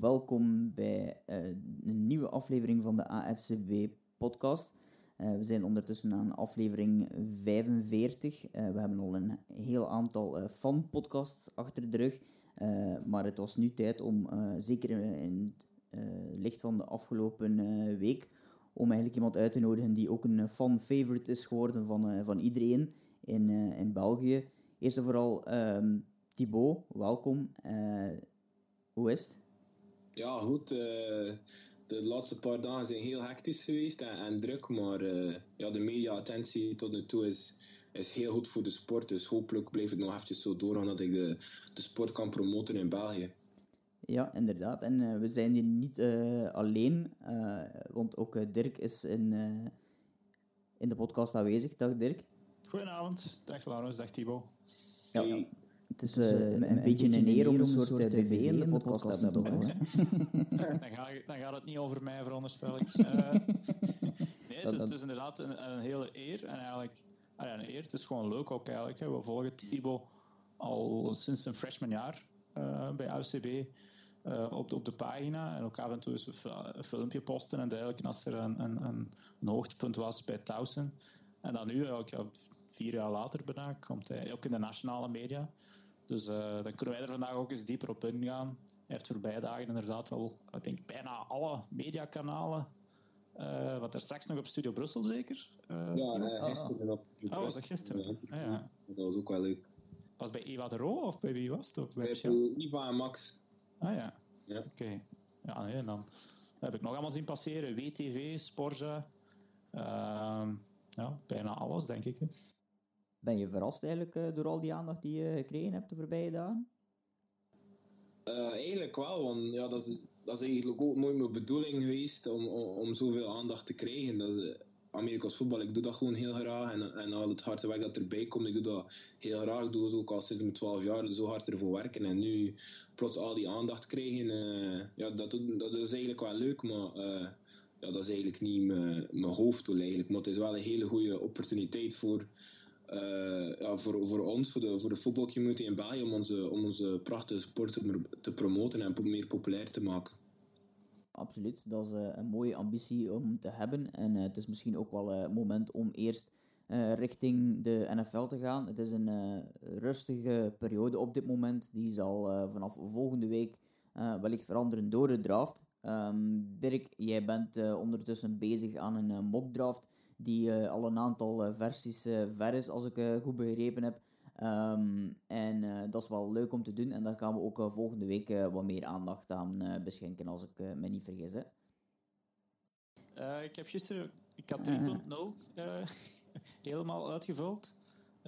Welkom bij uh, een nieuwe aflevering van de AFCB-podcast. Uh, eh, we zijn ondertussen aan aflevering 45. Uh, eh, we hebben al een heel aantal fan-podcasts achter de rug. maar het was nu tijd om, zeker in het licht van de afgelopen week, om eigenlijk iemand uit te nodigen die ook een fan-favorite is geworden van, van iedereen in, in België. Eerst en vooral ehm, Thibaut, welkom. hoe is het? Ja, goed. Uh, de laatste paar dagen zijn heel hectisch geweest en, en druk, maar uh, ja, de media-attentie tot nu toe is, is heel goed voor de sport. Dus hopelijk blijft het nog eventjes zo doorgaan dat ik de, de sport kan promoten in België. Ja, inderdaad. En uh, we zijn hier niet alleen, want ook Dirk is in, in de podcast aanwezig. Dag Dirk. Goedenavond. Dag Laurens, dag Thibaut. Ja, ja. Het is uh, een, een, een, beetje een eer om een soort, soort BV in de podcast te hebben. dan, ga, dan gaat het niet over mij, veronderstel ik. Uh, nee, het is, het is inderdaad een, een, hele eer. En eigenlijk, ah ja, een eer, het is gewoon leuk ook eigenlijk. Hè. We volgen Thibaut al sinds zijn freshmanjaar uh, bij UCB. Uh, op, de, op de pagina en ook af en toe eens een filmpje posten en dergelijke als er een, een, een, hoogtepunt was bij Towson. En dan nu, ook, ja, vier jaar later bijna, komt hij ook in de nationale media. Dus uh, dan kunnen wij er vandaag ook eens dieper op ingaan. Hij heeft voorbije dagen inderdaad wel, ik denk, bijna alle mediakanalen. Uh, wat er straks nog op Studio Brussel zeker? Uh, ja, nee, gisteren op. Oh, was dat gisteren? Ja, ja. Dat was ook wel leuk. Was bij Eva de Roo of bij wie was het? Of bij bij Eva en Max. Ah ja. ja. Oké. Okay. Ja, nee, dan heb ik nog allemaal zien passeren. WTV, Sporza. Ehm, ja, bijna alles, denk ik. Ben je verrast eigenlijk uh, door al die aandacht die je gekregen hebt de voorbije dagen? Uh, eigenlijk wel, want ja, dat, is, dat is eigenlijk ook nooit mijn bedoeling geweest om, om, zoveel aandacht te krijgen. Dat is, Amerikaans voetbal, ik doe dat gewoon heel graag. En, en al het harde werk dat erbij komt, ik doe dat heel graag. Ik doe het ook al sinds mijn 12 jaar, zo hard ervoor werken. En nu plots al die aandacht krijgen, ja, dat, dat is eigenlijk wel leuk, maar ja, dat is eigenlijk niet mijn, mijn hoofddoel eigenlijk. Maar het is wel een hele goede opportuniteit voor uh, ja, voor, voor ons, voor de, voor de voetbalcommunity in België, om onze, om onze prachtige sport te, te promoten en meer populair te maken. Absoluut, dat is uh, een mooie ambitie om te hebben. En uh, het is misschien ook wel een moment om eerst richting de NFL te gaan. Het is een rustige periode op dit moment. Die zal vanaf volgende week wellicht veranderen door de draft. Um, Dirk, jij bent ondertussen bezig aan een mock draft die uh, al een aantal uh, versies uh, ver is, als ik goed begrepen heb. Um, en dat is wel leuk om te doen. En daar gaan we ook volgende week wat meer aandacht aan beschenken, als ik me niet vergis. Hè. ik heb gisteren, ik had 3.0 helemaal uitgevuld.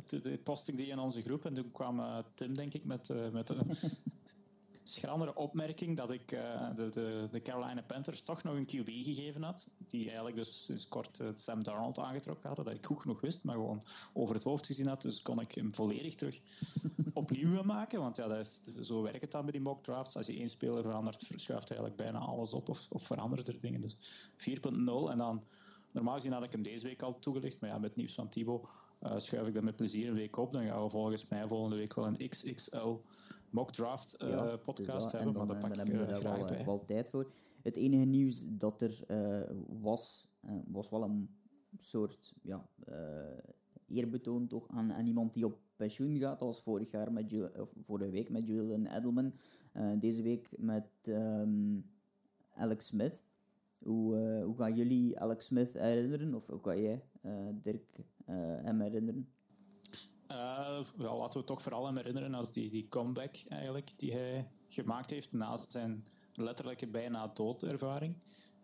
De posting die in onze groep. En toen kwam Tim, denk ik, met, met een schrandere opmerking dat ik uh, de, de, de, Carolina Panthers toch nog een QB gegeven had. Die eigenlijk dus sinds kort uh, Sam Darnold aangetrokken hadden. Dat ik goed genoeg wist, maar gewoon over het hoofd gezien had. Dus kon ik hem volledig terug opnieuw maken. Want ja, dat is, zo werkt het dan bij die mock drafts. Als je één speler verandert, verschuift eigenlijk bijna alles op of, of verandert er dingen. Dus 4.0 en dan... Normaal gezien had ik hem deze week al toegelicht, maar ja, met nieuws van Thibaut uh, schuif ik dat met plezier een week op. Dan gaan we volgens mij volgende week wel een XXL mock draft uh, podcast hebben. Dan, maar dan, hebben we daar wel, eh, wel, tijd voor. Het enige nieuws dat er was, was wel een soort ja, eerbetoon toch aan, aan iemand die op pensioen gaat. Was vorig jaar met of vorige week met Julian Edelman. deze week met um, Alex Smith. Hoe, hoe gaan jullie Alex Smith herinneren? Of hoe kan jij, Dirk, hem herinneren? Uh, wel, laten we toch vooral hem herinneren als die, die comeback eigenlijk die hij gemaakt heeft na zijn letterlijke bijna doodervaring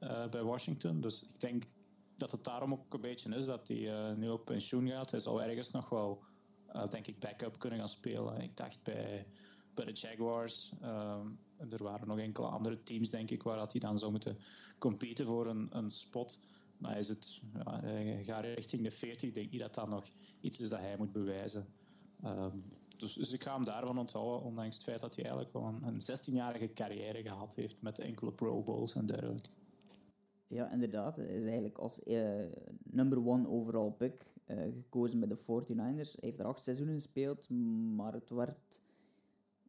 uh, bij Washington. Dus ik denk dat het daarom ook een beetje is dat hij uh, nu op pensioen gaat. Hij zal ergens nog wel, denk ik, backup kunnen gaan spelen. Ik dacht bij, bij de Jaguars. er waren nog enkele andere teams, denk ik, waar hij dan zou moeten competen voor een, een spot. Maar is het, ja, hij gaat richting de 40. Ik denk niet dat dat nog iets is dat hij moet bewijzen. Ehm, dus, dus, ik ga hem daarvan onthouden, ondanks het feit dat hij eigenlijk wel een, een 16-jarige carrière gehad heeft met enkele Pro Bowls en dergelijke. Ja, inderdaad. Hij is eigenlijk als uh, number one overall pick uh, gekozen bij de 49ers. Hij heeft er acht seizoenen gespeeld, maar het werd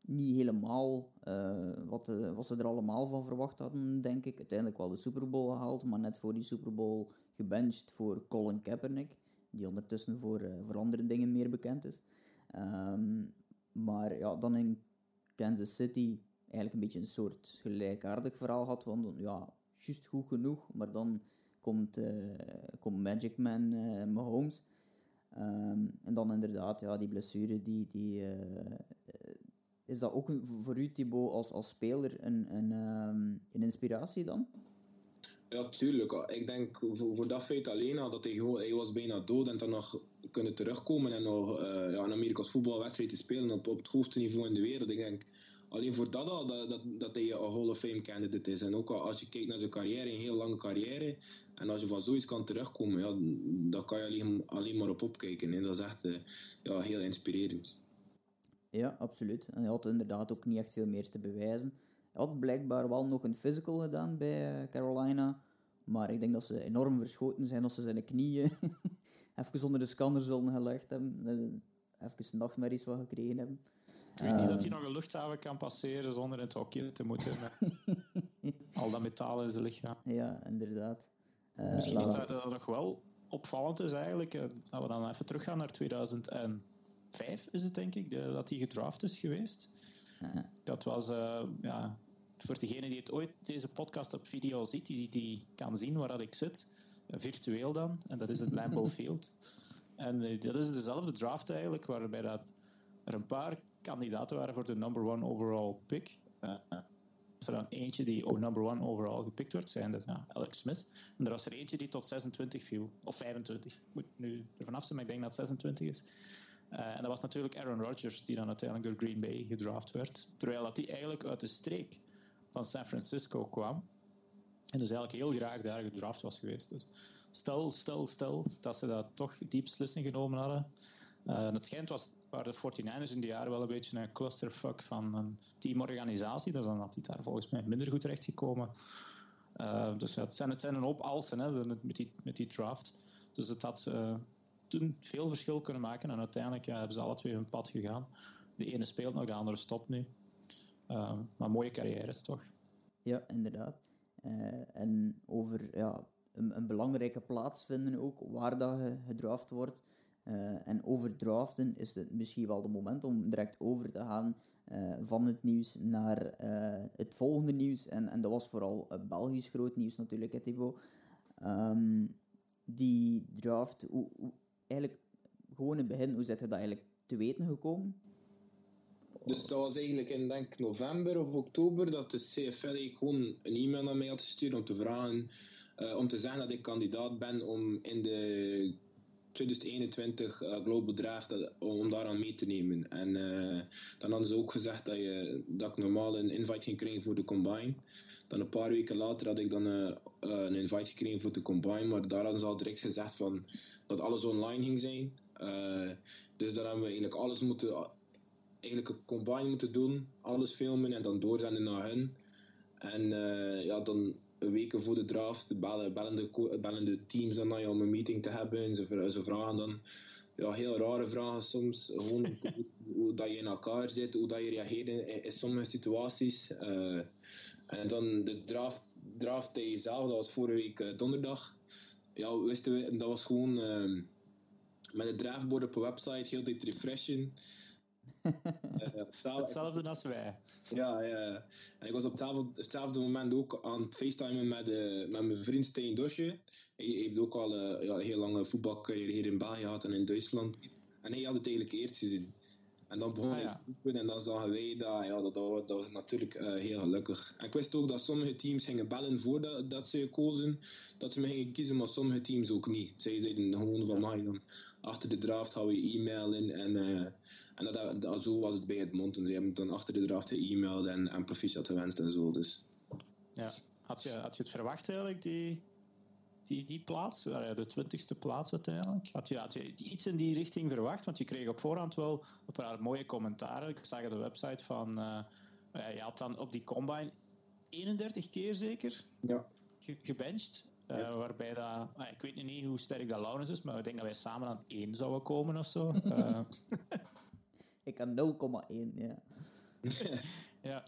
niet helemaal uh, wat, wat ze er allemaal van verwacht hadden, denk ik. Uiteindelijk wel de Super Bowl gehaald, maar net voor die Super Bowl gebenched voor Colin Kaepernick, die ondertussen voor, voor andere dingen meer bekend is. Um, maar ja, dan in Kansas City eigenlijk een beetje een soort gelijkaardig verhaal had, want ja, juist goed genoeg, maar dan komt, komt Magic Man Mahomes. Um, en dan inderdaad, ja, die blessure, die, die, is dat ook voor u, Thibaut, als, als speler een, een, um, een inspiratie dan? Ja, tuurlijk. Ik denk voor, dat feit alleen al dat hij, gewoon, hij was bijna dood en dan nog kunnen terugkomen en nog uh, ja, een Amerikaans voetbalwedstrijd te spelen op, op het hoogste niveau in de wereld. Ik denk alleen voor dat al dat, dat, dat hij een Hall of Fame candidate is. En ook als je kijkt naar zijn carrière, een heel lange carrière, en als je van zoiets kan terugkomen, ja, dan kan je alleen, alleen maar op opkijken. En dat is echt uh, ja, heel inspirerend. Ja, absoluut. En hij had inderdaad ook niet echt veel meer te bewijzen. Hij had blijkbaar wel nog een physical gedaan bij eh, Carolina. Maar ik denk dat ze enorm verschoten zijn als ze zijn knieën even onder de scanner zullen gelegd hebben. Eh, even nachtmerries van gekregen hebben. Ik weet niet dat hij nog een luchthaven kan passeren zonder in het hokje te moeten. Al dat metaal in zijn lichaam. Ja, inderdaad. Uh, Misschien is dat, dat nog wel opvallend is eigenlijk, dat we dan even teruggaan naar 2005 is het denk ik, dat hij gedraft is geweest. Dat was, uh, ja, voor degene die het ooit deze podcast op video ziet, die, die kan zien waar dat ik zit, virtueel dan, en dat is het Lambeau Field. En uh, dat is dezelfde draft eigenlijk, waarbij dat er een paar kandidaten waren voor de number one overall pick. Uh, was er dan eentje die oh, number one overall gepikt werd, zijn dat ja, Alex Smith. En er was er eentje die tot 26 viel, of 25. Ik moet nu er vanaf zijn, maar ik denk dat het 26 is. Uh, en dat was natuurlijk Aaron Rodgers, die dan uiteindelijk door Green Bay gedraft werd. Terwijl dat hij eigenlijk uit de streek van San Francisco kwam. En dus eigenlijk heel graag daar gedraft was geweest. Dus stel, stel, stel dat ze dat toch die beslissing genomen hadden. Uh, het schijnt was, waren de 49ers in die jaren wel een beetje een clusterfuck van een teamorganisatie. Dus dan had hij daar volgens mij minder goed terechtgekomen. Uh, dus het, zijn, het zijn een hoop alsen hè, met, die, met die draft. Dus het had veel verschil kunnen maken. En uiteindelijk hebben ze alle twee hun pad gegaan. De ene speelt nog, de andere stopt nu. maar mooie carrières toch? Ja, inderdaad. Uh, en over ja, een, een, belangrijke plaats vinden ook, waar dat gedraft wordt. Uh, en over draften is het misschien wel het moment om direct over te gaan uh, van het nieuws naar het volgende nieuws. En, en dat was vooral Belgisch groot nieuws natuurlijk, Thibaut. Um, die draft, hoe, eigenlijk gewoon in het begin, hoe zit je dat eigenlijk te weten gekomen? Dus dat was eigenlijk in denk november of oktober dat de CFL gewoon een e-mail naar mij had gestuurd om te vragen, uh, om te zeggen dat ik kandidaat ben om in de 2021 uh, eh, Draft uh, om daaraan mee te nemen. En uh, dan hadden ze ook gezegd dat, je, dat ik normaal een invite ging krijgen voor de Combine. Dan een paar weken later had ik dan een invite gekregen voor de Combine, maar daar hadden ze al direct gezegd van, dat alles online ging zijn. dus dan hebben we eigenlijk alles moeten eigenlijk een combine moeten doen, alles filmen en dan doorzenden naar hen. En ja, dan weken voor de draft bellen, bellen, de, teams dan om een meeting te hebben. En ze, ze vragen dan ja, heel rare vragen soms. Hoe, dat je in elkaar zit, hoe dat je reageert in, in sommige situaties. Uh, en dan de draft, draft day zelf, dat was vorige week uh, donderdag. Ja, wisten we, dat was gewoon uh, met het draftboard op een website, heel dit refreshen. Hetzelfde als wij. Ja, ja. En ik was op hetzelfde moment ook aan het facetimen met, uh, met mijn vriend Steen Dosje. Hij heeft ook al uh, ja, een heel lange voetbalcarrière hier in België gehad en in Duitsland. En hij had het eigenlijk eerst gezien. En dan begon ah, ja. ik en dan zagen wij dat, ja, dat, dat, was natuurlijk uh, heel gelukkig. En ik wist ook dat sommige teams gingen bellen voordat dat ze kozen, dat ze me gingen kiezen, maar sommige teams ook niet. Zij zeiden gewoon van, mij dan achter de draft hou je e-mail in en en dat, dat, zo was het bij het Monten. Ze hebben dan achter de draft e-mailed en, en proficiat gewenst en zo. Dus. Ja. Had je, had je het verwacht eigenlijk, die, die, die plaats, de twintigste plaats uiteindelijk? Had je, had je iets in die richting verwacht? Want je kreeg op voorhand wel een paar mooie commentaren. Ik zag op de website van... Uh, je had dan op die combine 31 keer zeker ja. gebenched. Uh, Waarbij dat, uh, ik weet niet hoe sterk dat Laurens is, maar ik denk dat wij samen aan één zouden komen of zo. Uh, Ik kan 0,1, ja. ja.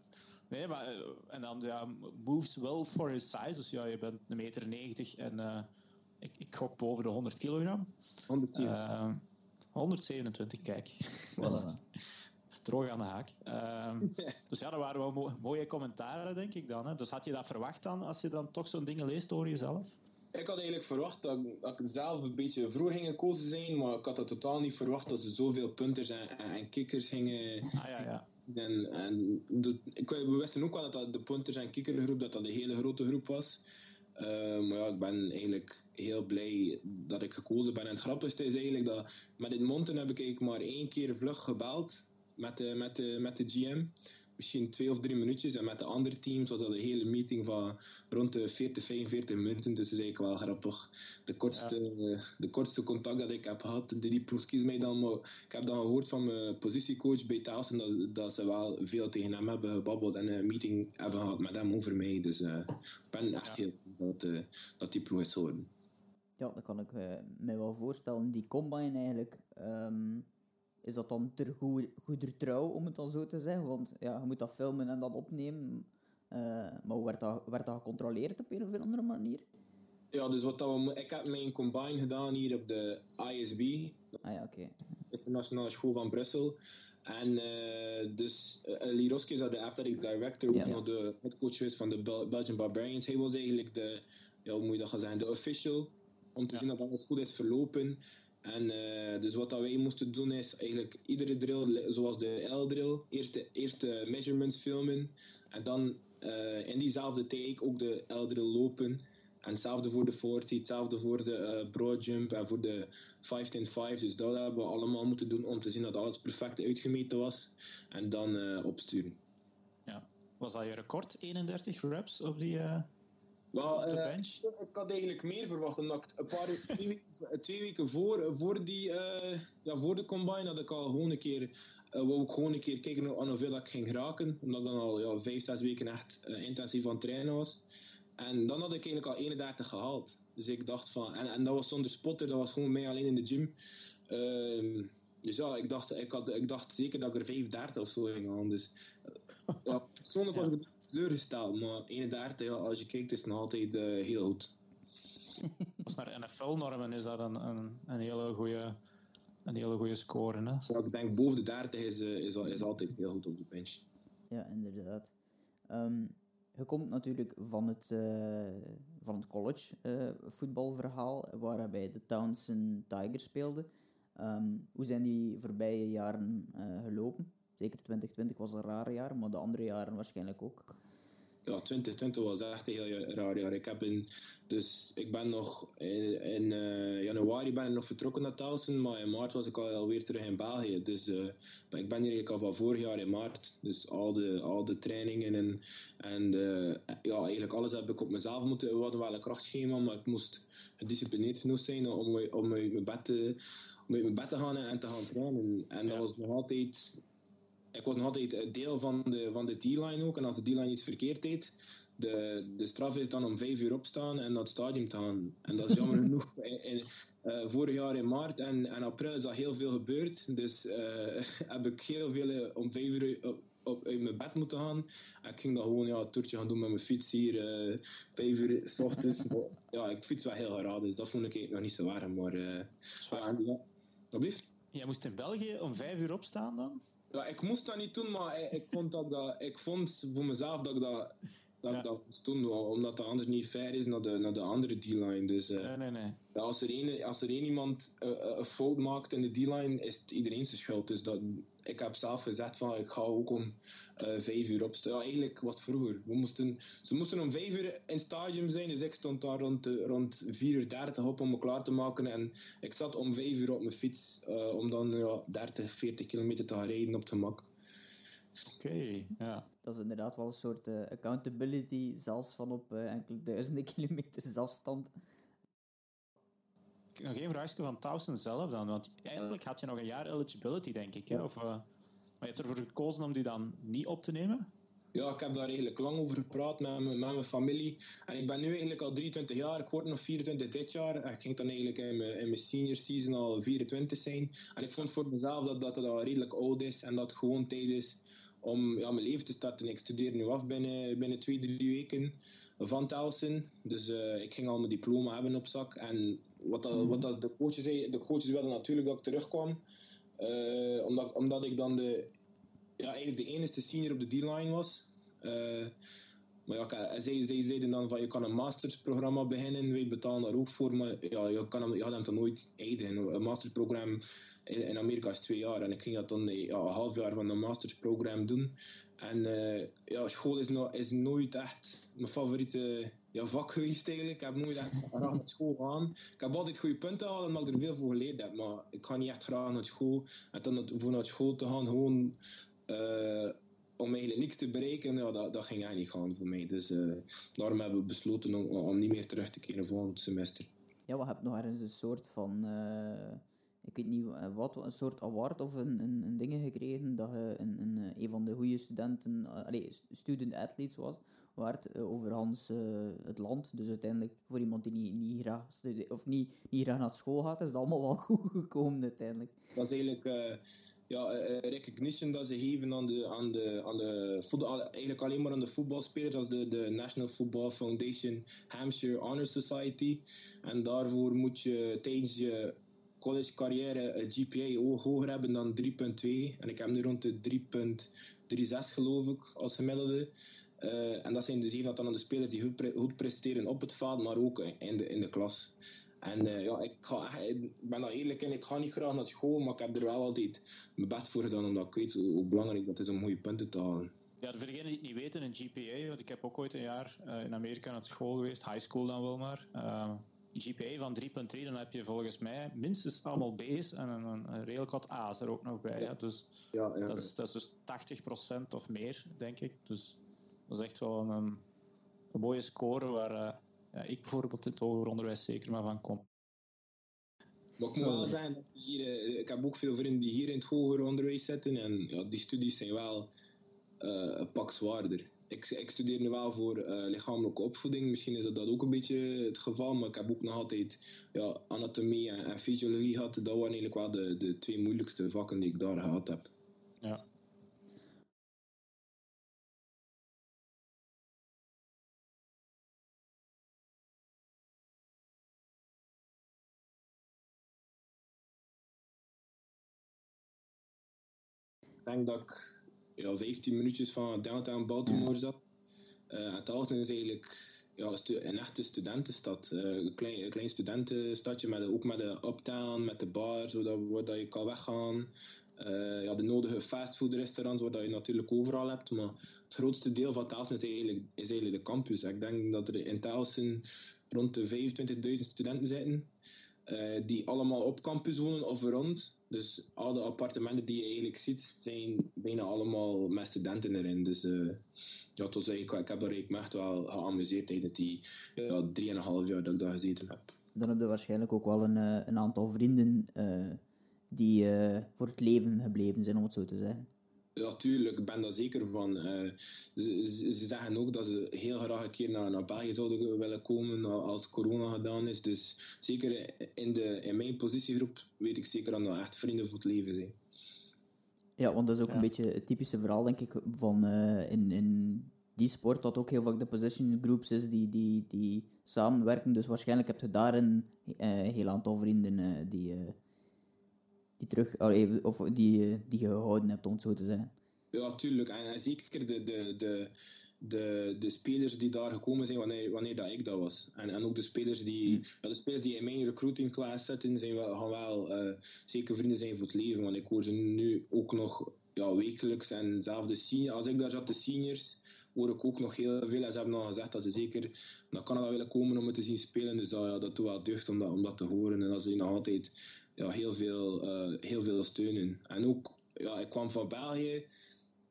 Nee, maar eh, en dan ja, moves well for his size. Dus ja, je bent een meter 90 en uh, ik, ik gok boven de 100 kilogram. 127. Uh, 127, kijk. Voilà. Droog aan de haak. Uh, dus ja, dat waren wel mo mooie commentaren, denk ik dan. Hè. Dus had je dat verwacht dan, als je dan toch zo'n dingen leest over jezelf? Ik had eigenlijk verwacht dat, dat ik zelf een beetje vroeg ging gekozen zijn, maar ik had dat totaal niet verwacht dat ze zoveel punters en, en kikkers gingen. Ah, ja, ja. En, en ik, we wisten ook wel dat, de punters en kikkergroep dat dat een hele grote groep was. Uh, maar ja, ik ben eigenlijk heel blij dat ik gekozen ben. En het grappigste is eigenlijk dat met dit monten heb ik maar één keer vlug gebeld met de, met de, met de GM misschien twee of drie minuutjes. En met de andere teams was dat een hele meeting van rond de 40, 45 minuten. Dus dat is eigenlijk wel grappig. De kortste, de kortste contact dat ik heb gehad, de die proefskies mij dan. Maar ik heb dan gehoord van mijn positiecoach bij Taalsen dat, dat ze wel veel tegen hem hebben gebabbeld en een meeting hebben gehad met hem over mij. Dus uh, ik ben echt heel dat, uh, dat die ploeg is geworden. Ja, dat kan ik uh, me wel voorstellen. Die combine eigenlijk. Um is dat dan ter goeder trouw, om het dan zo te zeggen? Want ja, je moet dat filmen en dat opnemen. Uh, maar werd dat, werd dat gecontroleerd op een of andere manier? Ja, dus wat dat we, ik heb mijn combine gedaan hier op de ISB. Ah ja, oké. Okay. Internationale School van Brussel. En uh, dus uh, Liroski is de athletic director, ook ja, nog de headcoach is van de Bel Belgian Barbarians. Hij was eigenlijk de, ja, hoe moet je dat gaan zeggen, de official. Om te ja. zien dat alles goed is verlopen. En uh, dus wat dat wij moesten doen is eigenlijk iedere drill, zoals de L-drill, eerst eerst de measurements filmen en dan uh, in diezelfde take ook de L-drill lopen. En hetzelfde voor de 40, hetzelfde voor de uh, broad jump en voor de 5 10 5. Dus dat hebben we allemaal moeten doen om te zien dat alles perfect uitgemeten was. En dan opsturen. Ja. Was dat je record, 31 reps op die... Uh, ik had eigenlijk meer verwacht. Omdat ik een paar twee, twee, weken voor, voor, die, uh, ja, voor de combine had ik al gewoon een keer, uh, wou ik gewoon een keer kijken aan hoeveel ik ging raken. Omdat ik dan al ja, vijf, zes weken echt intensief aan het trainen was. En dan had ik eigenlijk al 31 gehaald. Dus ik dacht van, en, en dat was zonder spotter, dat was gewoon mij alleen in de gym. Ehm, dus ja, ik dacht, ik, had, ik dacht zeker dat ik er 35 of zo ging gaan. Dus ja, persoonlijk was ik teleurgesteld. Maar 31, ja, als je kijkt, is het nog altijd uh, heel goed. Als naar NFL-normen is dat een, een, een hele goede een hele goede score. Hè? Ja, ik denk boven de 30 is, uh, is, is altijd heel goed op de bench. Ja, inderdaad. Um, je komt natuurlijk van het, uh, van het college uh, voetbalverhaal, waarbij de Townsend Tigers speelde. Um, hoe zijn die voorbije jaren gelopen? Zeker 2020 was een raar jaar, maar de andere jaren waarschijnlijk ook. Ja, 2020 was echt een heel raar jaar. Ik, heb in, dus ik ben nog in, in uh, januari ben ik nog vertrokken naar Towson, maar in maart was ik alweer terug in België. Dus uh, ik ben hier eigenlijk al van vorig jaar in maart. Dus al de, al de trainingen en, en ja, eigenlijk alles heb ik op mezelf moeten. We hadden wel een krachtschema, maar ik moest gedisciplineerd genoeg zijn om, om uit mijn bed te, om uit mijn bed te gaan en te gaan trainen. En dat was nog altijd ik was nog altijd deel van de, van de D-line ook. En als de D-line iets verkeerd deed, de, de straf is dan om vijf uur opstaan en naar het stadion te gaan. En dat is jammer genoeg. In, uh, vorig jaar in maart en, en april is dat heel veel gebeurd. Dus uh, heb ik heel veel uh, om vijf uur op, op, uit mijn bed moeten gaan. En ik ging dan gewoon ja, een toertje gaan doen met mijn fiets hier. vijf uur s ochtends. ja, ik fiets wel heel graag, dus dat vond ik nog niet zo warm. Maar, ja, ja. Jij moest in België om vijf uur opstaan dan? Ja, ik moest dat niet doen, maar ik, ik vond, dat, dat, ik vond voor mezelf dat ik dat, dat, ja. dat omdat dat anders niet fair is naar de, naar de andere D-line. Dus, uh, nee, nee, nee. Ja, als, er één, als er één iemand uh, een fout maakt in de D-line, is het iedereen zijn schuld. Dus dat, ik heb zelf gezegd van ik ga ook om uh, vijf uur opstaan. Ja, eigenlijk was het vroeger. We moesten, ze moesten om vijf uur in het stadium zijn, dus ik stond daar rond, rond vier uur dertig op om me klaar te maken. En ik zat om vijf uur op mijn fiets om dan ja, 30, 40 kilometer te gaan rijden op het gemak. Oké, okay, ja. Dat is inderdaad wel een soort uh, accountability, zelfs van op enkele duizenden kilometers afstand nog één vraagje van Towson zelf dan. Want eigenlijk had je nog een jaar eligibility, denk ik. Hè? Of, uh, maar je hebt ervoor gekozen om die dan niet op te nemen? Ja, ik heb daar eigenlijk lang over gepraat met, met mijn familie. En ik ben nu eigenlijk al 23 jaar. Ik word nog 24 dit jaar. En ik ging dan eigenlijk in mijn, in mijn senior season al 24 zijn. En ik vond voor mezelf dat, dat het al redelijk oud is. En dat het gewoon tijd is om ja, mijn leven te starten. Ik studeer nu af binnen, binnen twee, drie weken van Telsen. Dus uh, ik ging al mijn diploma hebben op zak. En wat, dat, wat dat de coaches zei, de coaches wilden natuurlijk dat ik terugkwam. Uh, omdat, omdat ik dan de, ja, eigenlijk de enige senior op de D-line was. Uh, maar ja, zij, zeiden dan van je kan een mastersprogramma beginnen, wij betalen daar ook voor, maar ja, je, kan hem, je gaat hem dan nooit eindigen. Een mastersprogramma in, Amerika is twee jaar en ik ging dat dan ja, een half jaar van een mastersprogramma doen. En uh, ja, school is, no, is nooit echt mijn favoriete ja, vak geweest eigenlijk. Ik heb nooit echt graag naar school gaan. Ik heb altijd goede punten gehaald omdat ik er veel voor geleerd heb, maar ik ga niet echt graag naar school. En dan voor naar school te gaan, gewoon... Uh, om eigenlijk niks te bereiken, ja, dat, dat ging eigenlijk niet gaan voor mij. Dus uh, daarom hebben we besloten om, om, niet meer terug te keren volgend semester. Ja, we hebben nog ergens een soort van, uh, ik weet niet wat, een soort award of een, een, een dingen gekregen dat je een, een, een van de goede studenten, uh, allez, student athletes was, waard over Hans het land. Dus uiteindelijk voor iemand die niet, niet graag of niet, niet graag naar school gaat, is het allemaal wel goed gekomen uiteindelijk. Dat is eigenlijk ja, uh, recognition dat ze geven aan de, aan de, aan de voetbal, eigenlijk alleen maar aan de voetbalspelers, dat is de, de National Football Foundation Hampshire Honor Society. En daarvoor moet je tijdens je college carrière een GPA hoger hebben dan 3.2. En ik heb nu rond de 3.36 geloof ik als gemiddelde. Uh, en dat zijn dus even dan aan de spelers die goed, goed presteren op het veld, maar ook in de, in de klas. En uh, ja, ik, ga, ik ben daar eerlijk in, ik ga niet graag naar school, maar ik heb er wel altijd mijn best voor gedaan, omdat ik weet hoe, belangrijk dat is om goede punten te halen. Ja, voor degenen die het niet weten, een GPA, want ik heb ook ooit een jaar uh, in Amerika naar school geweest, high school dan wel maar. Uh, GPA van 3.3, dan heb je volgens mij minstens allemaal B's en een, een redelijk wat A's er ook nog bij. Ja. Dus ja, ja, dat, is, dat is dus 80% of meer, denk ik. Dus dat is echt wel een, een mooie score waar ja, ik bijvoorbeeld in het hoger onderwijs zeker maar van kom. Maar ik moet wel zeggen, hier, eh, ik heb ook veel vrienden die hier in het hoger onderwijs zitten en ja, die studies zijn wel uh, een pak zwaarder. Ik, ik studeer nu wel voor uh, lichamelijke opvoeding, misschien is dat, dat ook een beetje het geval, maar ik heb ook nog altijd ja, anatomie en, en fysiologie gehad. Dat waren eigenlijk wel de, de twee moeilijkste vakken die ik daar gehad heb. Ja. Denk dat ik ja, 15 minuutjes van downtown Baltimore zat. Uh, het is eigenlijk ja, een echte studentenstad. Uh, een, klein, een klein studentenstadje, met, ook met de uptown, met de bar, zodat, waar je kan weggaan. Uh, ja, de nodige fastfoodrestaurants, waar je natuurlijk overal hebt. Maar het grootste deel van Towson is eigenlijk, is eigenlijk de campus. Ik denk dat er in Towson rond de 25.000 studenten zitten. Uh, die allemaal op campus wonen of rond. Dus al de appartementen die je eigenlijk ziet, zijn bijna allemaal met studenten erin. Dus uh, ja, tot ik, ik heb er echt wel geamuseerd tijdens die ja, drieënhalf jaar dat ik daar gezeten heb. Dan heb je waarschijnlijk ook wel een, uh, een aantal vrienden die voor het leven gebleven zijn, om het zo te zeggen. Ja, tuurlijk, ik ben daar zeker van. Uh, ze, ze, zeggen ook dat ze heel graag een keer naar, naar België zouden willen komen als corona gedaan is. Dus zeker in, de, in mijn positiegroep weet ik zeker dat dat echt vrienden voor het leven zijn. Ja, want dat is ook een beetje het typische verhaal, denk ik, van uh, in, in die sport, dat ook heel vaak de position groups is die, die, die samenwerken. Dus waarschijnlijk heb je daar een uh, heel aantal vrienden die die terug, of die, eh, die je gehouden hebt, om het zo te zeggen. Ja, tuurlijk. En, zeker de, de, de, de, de spelers die daar gekomen zijn wanneer, wanneer dat ik dat was. En, en ook de spelers die, hmm. de spelers die in mijn recruiting class zitten, zijn wel, gaan wel uh, zeker vrienden zijn voor het leven. Want ik hoor ze nu ook nog ja, wekelijks en zelfs de seniors. Als ik daar zat, de seniors, hoor ik ook nog heel veel. En ze hebben nog gezegd dat ze zeker naar Canada willen komen om het te zien spelen. Dus ja, dat doet wel deugd om dat, om dat te horen. En dat ze nog altijd ja, heel, veel, uh, heel veel steun En ook, ja, ik kwam van België.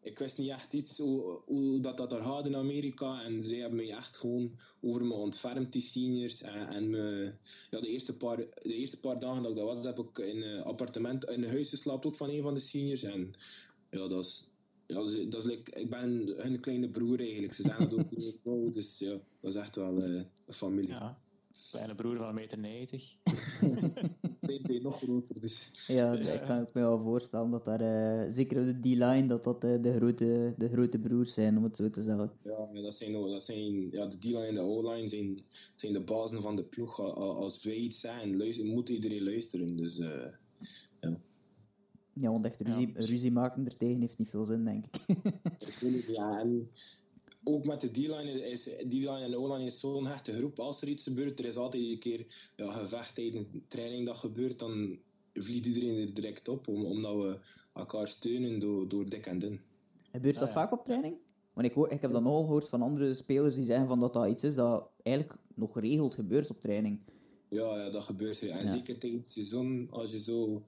Ik wist niet echt iets hoe, hoe dat, dat er gaat in Amerika. En zij hebben mij echt gewoon over me ontfermd, die seniors. En, en me, ja, de, eerste paar, de eerste paar dagen dat ik dat was, heb ik in een appartement, in een huis geslapen, ook van een van de seniors. En ja, dat is, ja, dat is, dat is ik ben hun kleine broer eigenlijk. Ze zijn het ook niet Dus ja, dat is echt wel uh, een familie. Ja. Kleine broer van 1,90 meter. 90. zijn, nog groter, dus... Ja, ik kan ik me wel voorstellen dat daar, uh, zeker op de D-line, dat dat uh, de, grote, de grote broers zijn, om het zo te zeggen. Ja, dat zijn, dat zijn ja, de D-line en de O-line zijn, zijn de bazen van de ploeg. Als wij iets zijn, luister, moet iedereen luisteren. Dus, uh, ja. Ja, want echt ruzie, ja. ruzie maken er tegen heeft niet veel zin, denk ik. ja, en ook met de D-line is D-line en de O-line is zo'n hechte groep. Als er iets gebeurt, er is altijd een keer ja, gevecht tijdens training dat gebeurt, dan vliegt iedereen er direct op, om, omdat we elkaar steunen door, door dik en dun. Gebeurt dat ah, ja. vaak op training? Want ik, hoor, ik heb dat nogal gehoord van andere spelers die zeggen van dat dat iets is dat eigenlijk nog geregeld gebeurt op training. Ja, ja dat gebeurt. En ja. zeker tijdens het seizoen, als je zo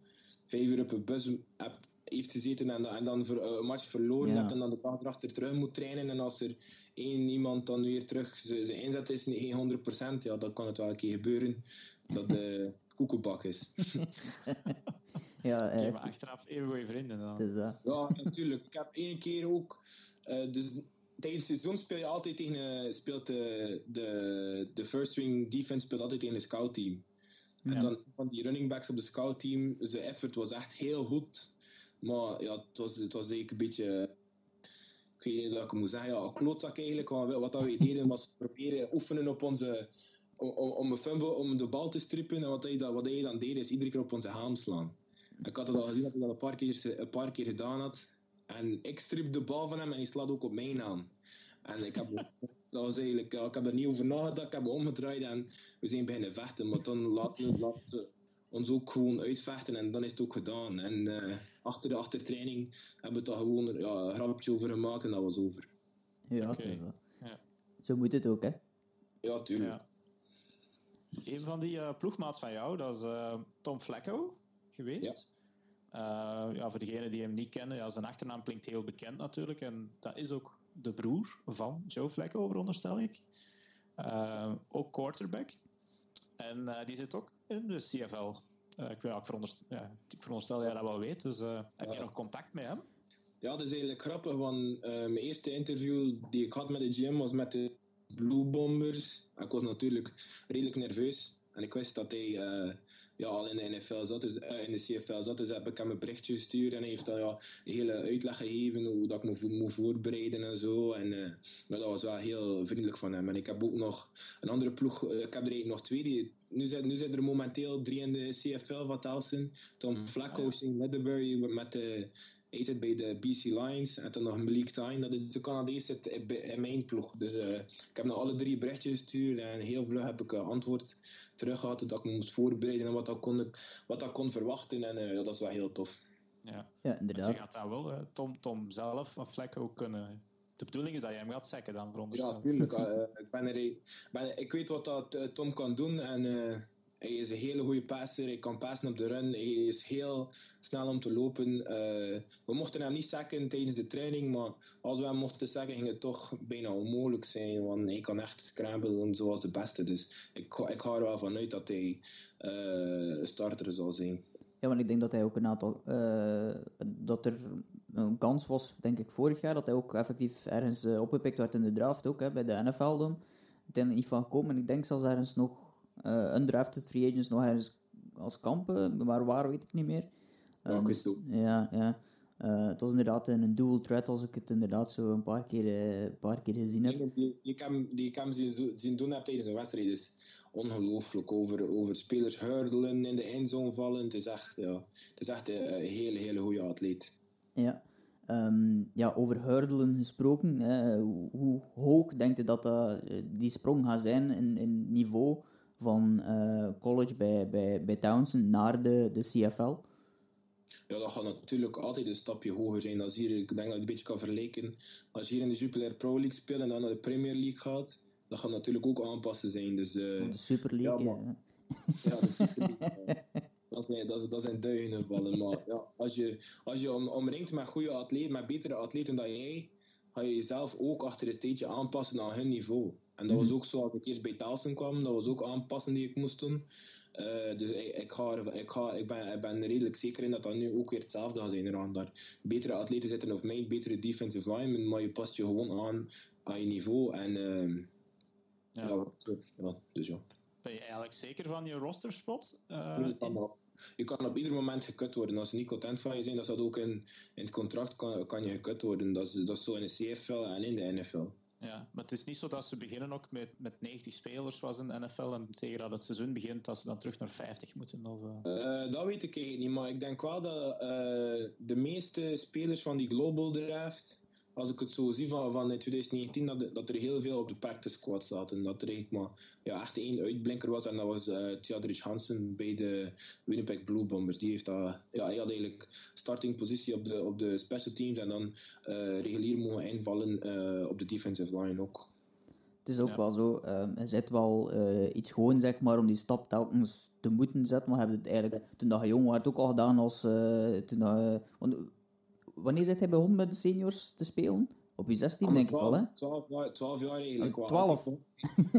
vijf uur op een bus hebt heeft gezeten en, en dan voor, uh, een match verloren ja. hebt en dan de dag erachter terug moet trainen. En als er één iemand dan weer terug zijn inzet is, geen 100%, ja, dan kan het wel een keer gebeuren dat de koekenbak is. ja, uh, maar achteraf even goede vrienden dan. Ja, natuurlijk. Ik heb één keer ook... Uh, dus tijdens het seizoen speel je altijd tegen... speelt de, de, de first string defense speelt altijd tegen een scout team. Ja. En dan van die running backs op de scout team, zijn effort was echt heel goed. Maar ja, het was, het was een beetje... Ik weet niet dat ik moet zeggen, ja, een klootzak eigenlijk. Wat dat we deden was proberen oefenen op onze... Om, om, een fumble, om de bal te strippen. En wat hij, wat hij dan deed, is iedere keer op onze haam slaan. Ik had het al gezien dat hij dat een paar keer, een paar keer gedaan had. En ik strip de bal van hem en hij slaat ook op mijn naam. En ik heb, dat was eigenlijk, ik heb er niet over nagedacht, ik heb me omgedraaid en we zijn beginnen vechten. Maar dan laten we ons ook gewoon uitvechten en dan is het ook gedaan. En uh, achter de achtertraining hebben we het gewoon ja, een grapje over gemaakt en dat was over. Ja, okay. is ja. Zo moet het ook, hè? Ja, tuurlijk. Ja. Een van die uh, ploegmaats van jou, dat is uh, Tom Flecko geweest. Ja. ja, voor degenen die hem niet kennen, ja, zijn achternaam klinkt heel bekend natuurlijk. En dat is ook de broer van Joe Flecko, veronderstel ik. ook quarterback. En die zit ook in de CFL. Uh, ik, ja, ik, veronderstel, ja, ik veronderstel dat jij dat wel weet, dus uh, heb je nog contact met hem? Ja, dat is eigenlijk grappig, want uh, mijn eerste interview die ik had met de GM was met de Blue Bombers. Ik was natuurlijk redelijk nerveus en ik wist dat hij ja, al in de NFL zat, dus, in de CFL zat, dus heb ik hem een berichtje gestuurd en hij heeft dan ja, een hele uitleg gegeven hoe dat ik me moet voorbereiden en zo. En maar dat was wel heel vriendelijk van hem. En ik heb ook nog een andere ploeg, ik heb er eigenlijk nog twee die nu zijn, nu zijn er momenteel drie in de CFL van Towson. Tom Flacco ah, in Leatherbury met de, zit bij de BC Lions. En dan nog Malik Tyne, dat is de Canadees in mijn ploeg. Dus uh, ik heb naar alle drie berichtjes gestuurd en heel vlug heb ik een antwoord terug gehad dat ik me moest voorbereiden en wat ik kon, wat ik kon verwachten. En uh, ja, dat is wel heel tof. Ja, ja inderdaad. Je gaat daar wel Tom, Tom zelf van Flacco kunnen de bedoeling is dat jij hem gaat zeggen dan, veronderstel Ja, tuurlijk. uh, ik, ben er, ben, ik weet wat dat Tom kan doen en uh, hij is een hele goede passer. Hij kan passen op de run. Hij is heel snel om te lopen. Uh, we mochten hem niet zeggen tijdens de training, maar als we hem mochten zeggen, ging het toch bijna onmogelijk zijn. Want hij kan echt scramblen zoals de beste. Dus ik, ik ga er wel vanuit dat hij een starter zal zijn. Ja, want ik denk dat hij ook een aantal. dat er een kans was, denk ik, vorig jaar, dat hij ook effectief ergens uh, opgepikt werd in de draft, ook hè, bij de NFL dan. er niet van gekomen. En ik denk zelfs ergens nog uh, undrafted free agents nog ergens als kampen, maar waar weet ik niet meer. Uh, dus, ja, ja. Uh, het was inderdaad een dual threat als ik het inderdaad zo een paar keer, een paar keer gezien heb. Die, die, kan, die kan zien, zien doen tijdens een wedstrijd is ongelooflijk. Over, over spelers hurdelen, in de eindzone vallen. Het is echt, ja, het is echt een, een hele, hele goede atleet. Ja. Um, ja, over hurdelen gesproken. Hè. Hoe hoog denkt je dat uh, die sprong gaat zijn in, in niveau van uh, college bij, bij, bij Townsend naar de, de CFL? Ja, dat gaat natuurlijk altijd een stapje hoger zijn. Als hier, ik denk dat je het een beetje kan vergelijken. Als je hier in de Jupiler Pro League speelt en dan naar de Premier League gaat, dat gaat natuurlijk ook aanpassen zijn. Dus, uh, de Super League, ja. Maar, ja, de Super League. dat, zijn, dat, dat zijn duizenden vallen. Maar ja, als je, als je om, omringt met goede atleten, met betere atleten dan jij, ga je jezelf ook achter het tijdje aanpassen aan hun niveau. En dat was mhm. ook zo als ik eerst bij Taalsen kwam, dat was ook aanpassen die ik moest doen. Uh, dus ik, ik, ga, ik, ga, ik, ben, ik ben redelijk zeker in dat dat nu ook weer hetzelfde gaat zijn. Daar betere atleten zitten of mij, betere defensive linemen, maar je past je gewoon aan aan je niveau. En uh, ja. ja, dus ja. ben je eigenlijk zeker van je rosterspot? Uh, kan op, je kan op ieder moment gekut worden. Als ze niet content van je zijn, dat staat ook in, in het contract, kan, kan je gekut worden. Dat is, dat is zo in de CFL en in de NFL. Ja, maar het is niet zo dat ze beginnen ook met, met 90 spelers was in de NFL en tegen dat het seizoen begint dat ze dan terug naar 50 moeten? Of, uh... dat weet ik eigenlijk niet, maar ik denk wel dat uh, de meeste spelers van die Global Draft als ik het zo zie van, van in 2019, dat, dat er heel veel op de practice squad zaten. Dat er eigenlijk maar ja, echt één uitblinker was. En dat was uh, Theodorich Hansen bij de Winnipeg Blue Bombers. Die heeft dat, ja, hij had eigenlijk starting positie op de, op de special teams. En dan uh, regulier mogen invallen uh, op de defensive line ook. Het is ook ja. wel zo, uh, je zit wel uh, iets gewoon zeg maar om die stap telkens te moeten zetten. Maar hebben het eigenlijk, toen dat je jong was, ook al gedaan als. Uh, toen dat, want wanneer zit hij begonnen met de seniors te spelen? Op je 16 denk 12, ik wel, hè? 12, jaar eigenlijk. 12?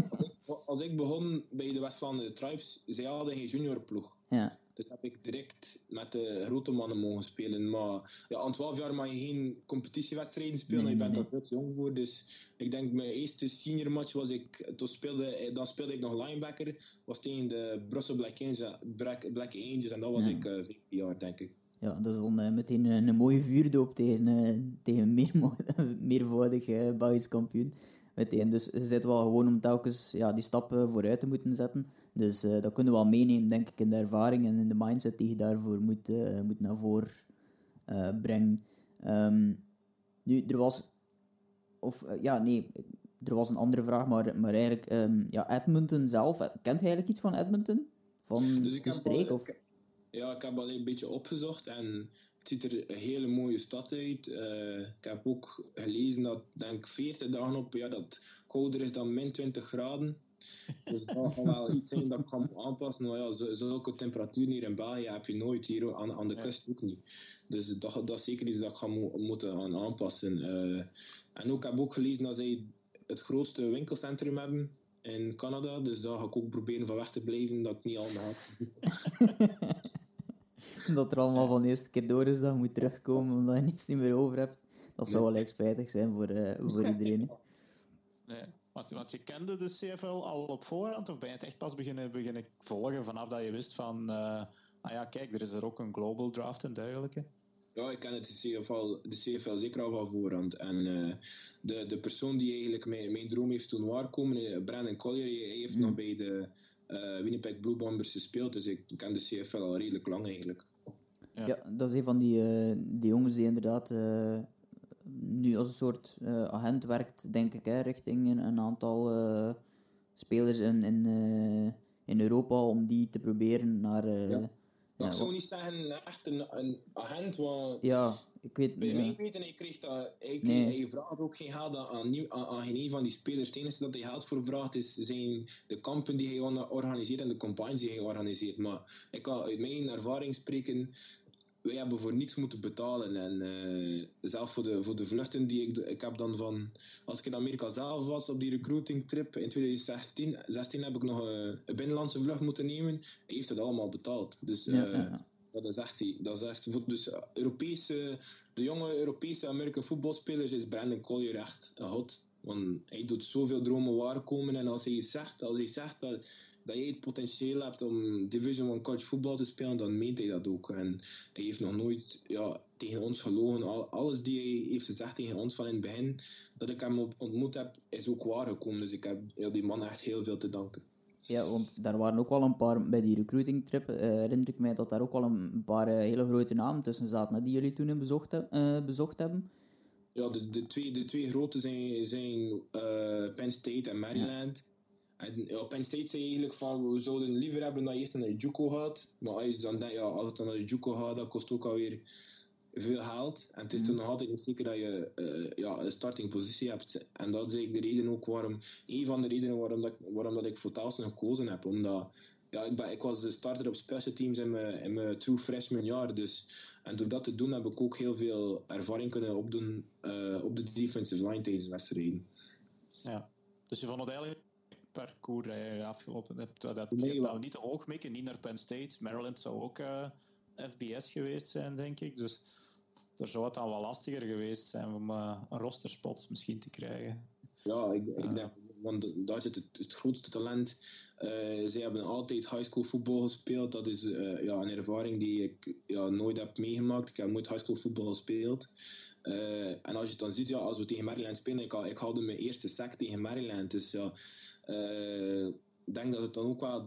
Als ik, als ik begon bij de West-Vlaanderen Tribes, zij hadden geen juniorploeg. Ja. Dus heb ik direct met de grote mannen mogen spelen. Maar ja, aan 12 jaar mag je geen competitiewedstrijden spelen. Nee, je bent nee. daar te jong voor. Dus ik denk mijn eerste senior match was ik. Toen speelde, dan speelde ik nog linebacker. Was tegen de Brussel Black Angels, Black, Black Angels en dat was ja. ik uh, 15 jaar, denk ik. Ja, dat is dan uh, meteen een, een, mooie vuurdoop tegen, uh, tegen meer, meervoudig uh, Belgisch kampioen. Meteen. Dus je zit wel gewoon om telkens ja, die stappen vooruit te moeten zetten. Dus dat kunnen we wel meenemen, denk ik, in de ervaring en in de mindset die je daarvoor moet, moet naar voren brengen. Um, nu, er was... Of, ja, nee, er was een andere vraag, maar, maar eigenlijk... Um, ja, Edmonton zelf, kent hij eigenlijk iets van Edmonton? Van dus de streek? Of? Ja, ik heb alleen een beetje opgezocht en het ziet er een hele mooie stad uit. Uh, ik heb ook gelezen dat, denk 40 dagen op, ja, dat kouder is dan min 20 graden. Dus dat kan wel iets zijn dat ik kan aanpassen. Nou ja, zulke temperaturen hier in België heb je nooit hier aan, aan de kust ook niet. Dus dat, dat is zeker iets dat ik ga mo moeten aanpassen. Uh, en ook, ik heb ook gelezen dat zij het grootste winkelcentrum hebben in Canada. Dus daar ga ik ook proberen van weg te blijven, dat ik niet allemaal had. dat er allemaal van de eerste keer door is dat je moet terugkomen omdat je niets niet meer over hebt. Dat zou wel echt spijtig zijn voor, uh, voor iedereen. Nee, want, want je kende de CFL al op voorhand of ben je het echt pas beginnen, beginnen volgen vanaf dat je wist van... Uh, ah ja, kijk, er is er ook een global draft en dergelijke? Ja, ik ken het de CFL, de CFL zeker al van voorhand. En uh, de, de persoon die eigenlijk mijn, mijn droom heeft toen waarkomen, Brandon Collier, hij heeft mm. nog bij de uh, Winnipeg Blue Bombers gespeeld. Dus ik ken de CFL al redelijk lang eigenlijk. Ja, ja dat is een van die, uh, die jongens die inderdaad uh, nu als een soort agent werkt, denk ik, hè, richting een, een aantal spelers in, in, in Europa om die te proberen naar. Ja. Ja, ik zou niet zeggen echt een, een agent, want ja, ik weet, bij mij weten, hij kreeg dat, hij, nee. hij vraagt ook geen geld aan, aan, aan, geen een van die spelers. Het enige dat hij geld voor vraagt is zijn de kampen die hij organiseert en de campagnes die hij organiseert. Maar ik kan uit mijn ervaring spreken, wij hebben voor niets moeten betalen. En uh, zelfs voor de, voor de vluchten die ik, ik heb dan van... Als ik in Amerika zelf was op die recruiting trip in 2016 16 heb ik nog een, een binnenlandse vlucht moeten nemen. Hij heeft het allemaal betaald. Dus uh, ja, ja. dat is echt... Dat is echt dus Europese, de jonge Europese American voetbalspelers is Brandon Collier echt hot. Want hij doet zoveel dromen waarkomen. En als hij zegt, als hij zegt dat dat je het potentieel hebt om Division 1 college voetbal te spelen, dan meent hij dat ook. En hij heeft nog nooit ja, tegen ons gelogen. Alles die hij heeft gezegd tegen ons van in het begin, dat ik hem ontmoet heb, is ook waargekomen. Dus ik heb ja, die man echt heel veel te danken. Ja, want daar waren ook wel een paar, bij die recruiting trip, uh, herinner ik mij dat daar ook wel een paar uh, hele grote namen tussen zaten, die jullie toen bezocht, uh, bezocht hebben. Ja, de, de, twee, de twee grote zijn, zijn Penn State en Maryland. Ja. En ja, Penn State zei eigenlijk van, we zouden liever hebben dat je eerst naar de Juco gaat. Maar als, je dan, ja, als het dan naar de Juco gaat, dat kost ook alweer veel geld. En het is mm. dan nog altijd niet zeker dat je uh, ja, een starting positie hebt. En dat is eigenlijk de reden ook waarom, een van de redenen waarom, dat, waarom dat ik voor Towson gekozen heb. Omdat ja, ik, ben, ik was de starter op special teams in mijn, in mijn true freshman jaar. Dus, en door dat te doen heb ik ook heel veel ervaring kunnen opdoen uh, op de defensive line tijdens wedstrijden. Ja, dus je vond het eigenlijk parcours je afgelopen hebt. Dat, dat nee, niet te hoog mikken, niet naar Penn State. Maryland zou ook uh, eh, FBS geweest zijn, denk ik. Dus daar zou het dan wel lastiger geweest zijn om uh, een rosterspot misschien te krijgen. Ja, ik, ik denk want daar zit het, het grootste talent. Uh, zij hebben altijd high school voetbal gespeeld. Dat is uh, ja, een ervaring die ik ja, nooit heb meegemaakt. Ik heb nooit high school voetbal gespeeld. Uh, en als je het dan ziet, ja, als we tegen Maryland spelen, ik, ik haalde mijn eerste sack tegen Maryland. Dus ja, ik denk dat ze dan ook wel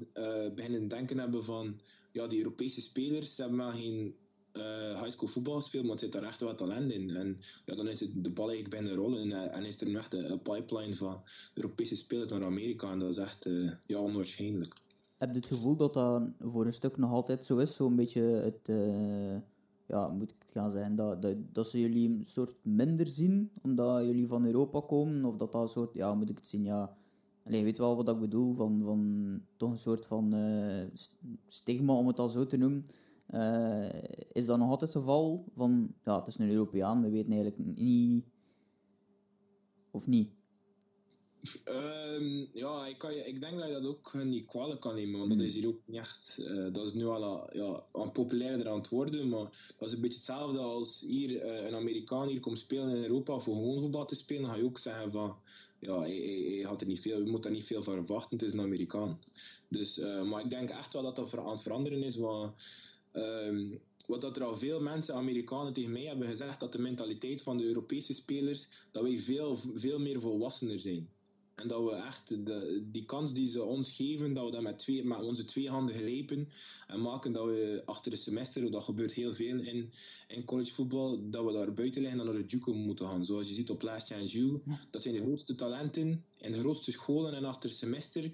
beginnen denken hebben van, ja, die Europese spelers hebben wel geen uh, high school voetbal gespeeld, maar het zit daar echt wat talent in. En ja, dan is het de bal eigenlijk bijna rollen en, en is er nog echt een, pipeline van Europese spelers naar Amerika. En dat is echt uh, ja, onwaarschijnlijk. Heb je het gevoel dat dat voor een stuk nog altijd zo is? Zo'n beetje het, ja, moet ik het gaan zeggen, dat, dat, dat ze jullie een soort minder zien, omdat jullie van Europa komen? Of dat dat een soort, ja, moet ik het zien, ja... Allee, weet wel wat ik bedoel, van, van toch een soort van stigma, om het al zo te noemen uh, is dat nog altijd het geval van, ja, het is een Europeaan, we weten eigenlijk niet, of niet? Um, ja, ik, kan, ik denk dat je dat ook niet kwalijk kan nemen, want dat is hier ook niet echt. Uh, dat is nu al ja, aan populairder aan het worden, maar dat is een beetje hetzelfde als hier een Amerikaan hier komt spelen in Europa voor gewoon voetbal te spelen, dan ga je ook zeggen van ja, hij, had er niet veel, je moet daar niet veel van verwachten, het is een Amerikaan. Dus, uh, maar ik denk echt wel dat dat aan het veranderen is, want Um, wat dat er al veel mensen, Amerikanen, tegen mij hebben gezegd, dat de mentaliteit van de Europese spelers, dat wij veel, veel meer volwassener zijn. En dat we echt de, die kans die ze ons geven, dat we dat met, twee, met onze twee handen grijpen en maken dat we achter het semester, dat gebeurt heel veel in, in collegevoetbal, dat we daar buiten liggen en naar de JUCO moeten gaan. Zoals je ziet op Last Chance U, dat zijn de grootste talenten in de grootste scholen en achter het semester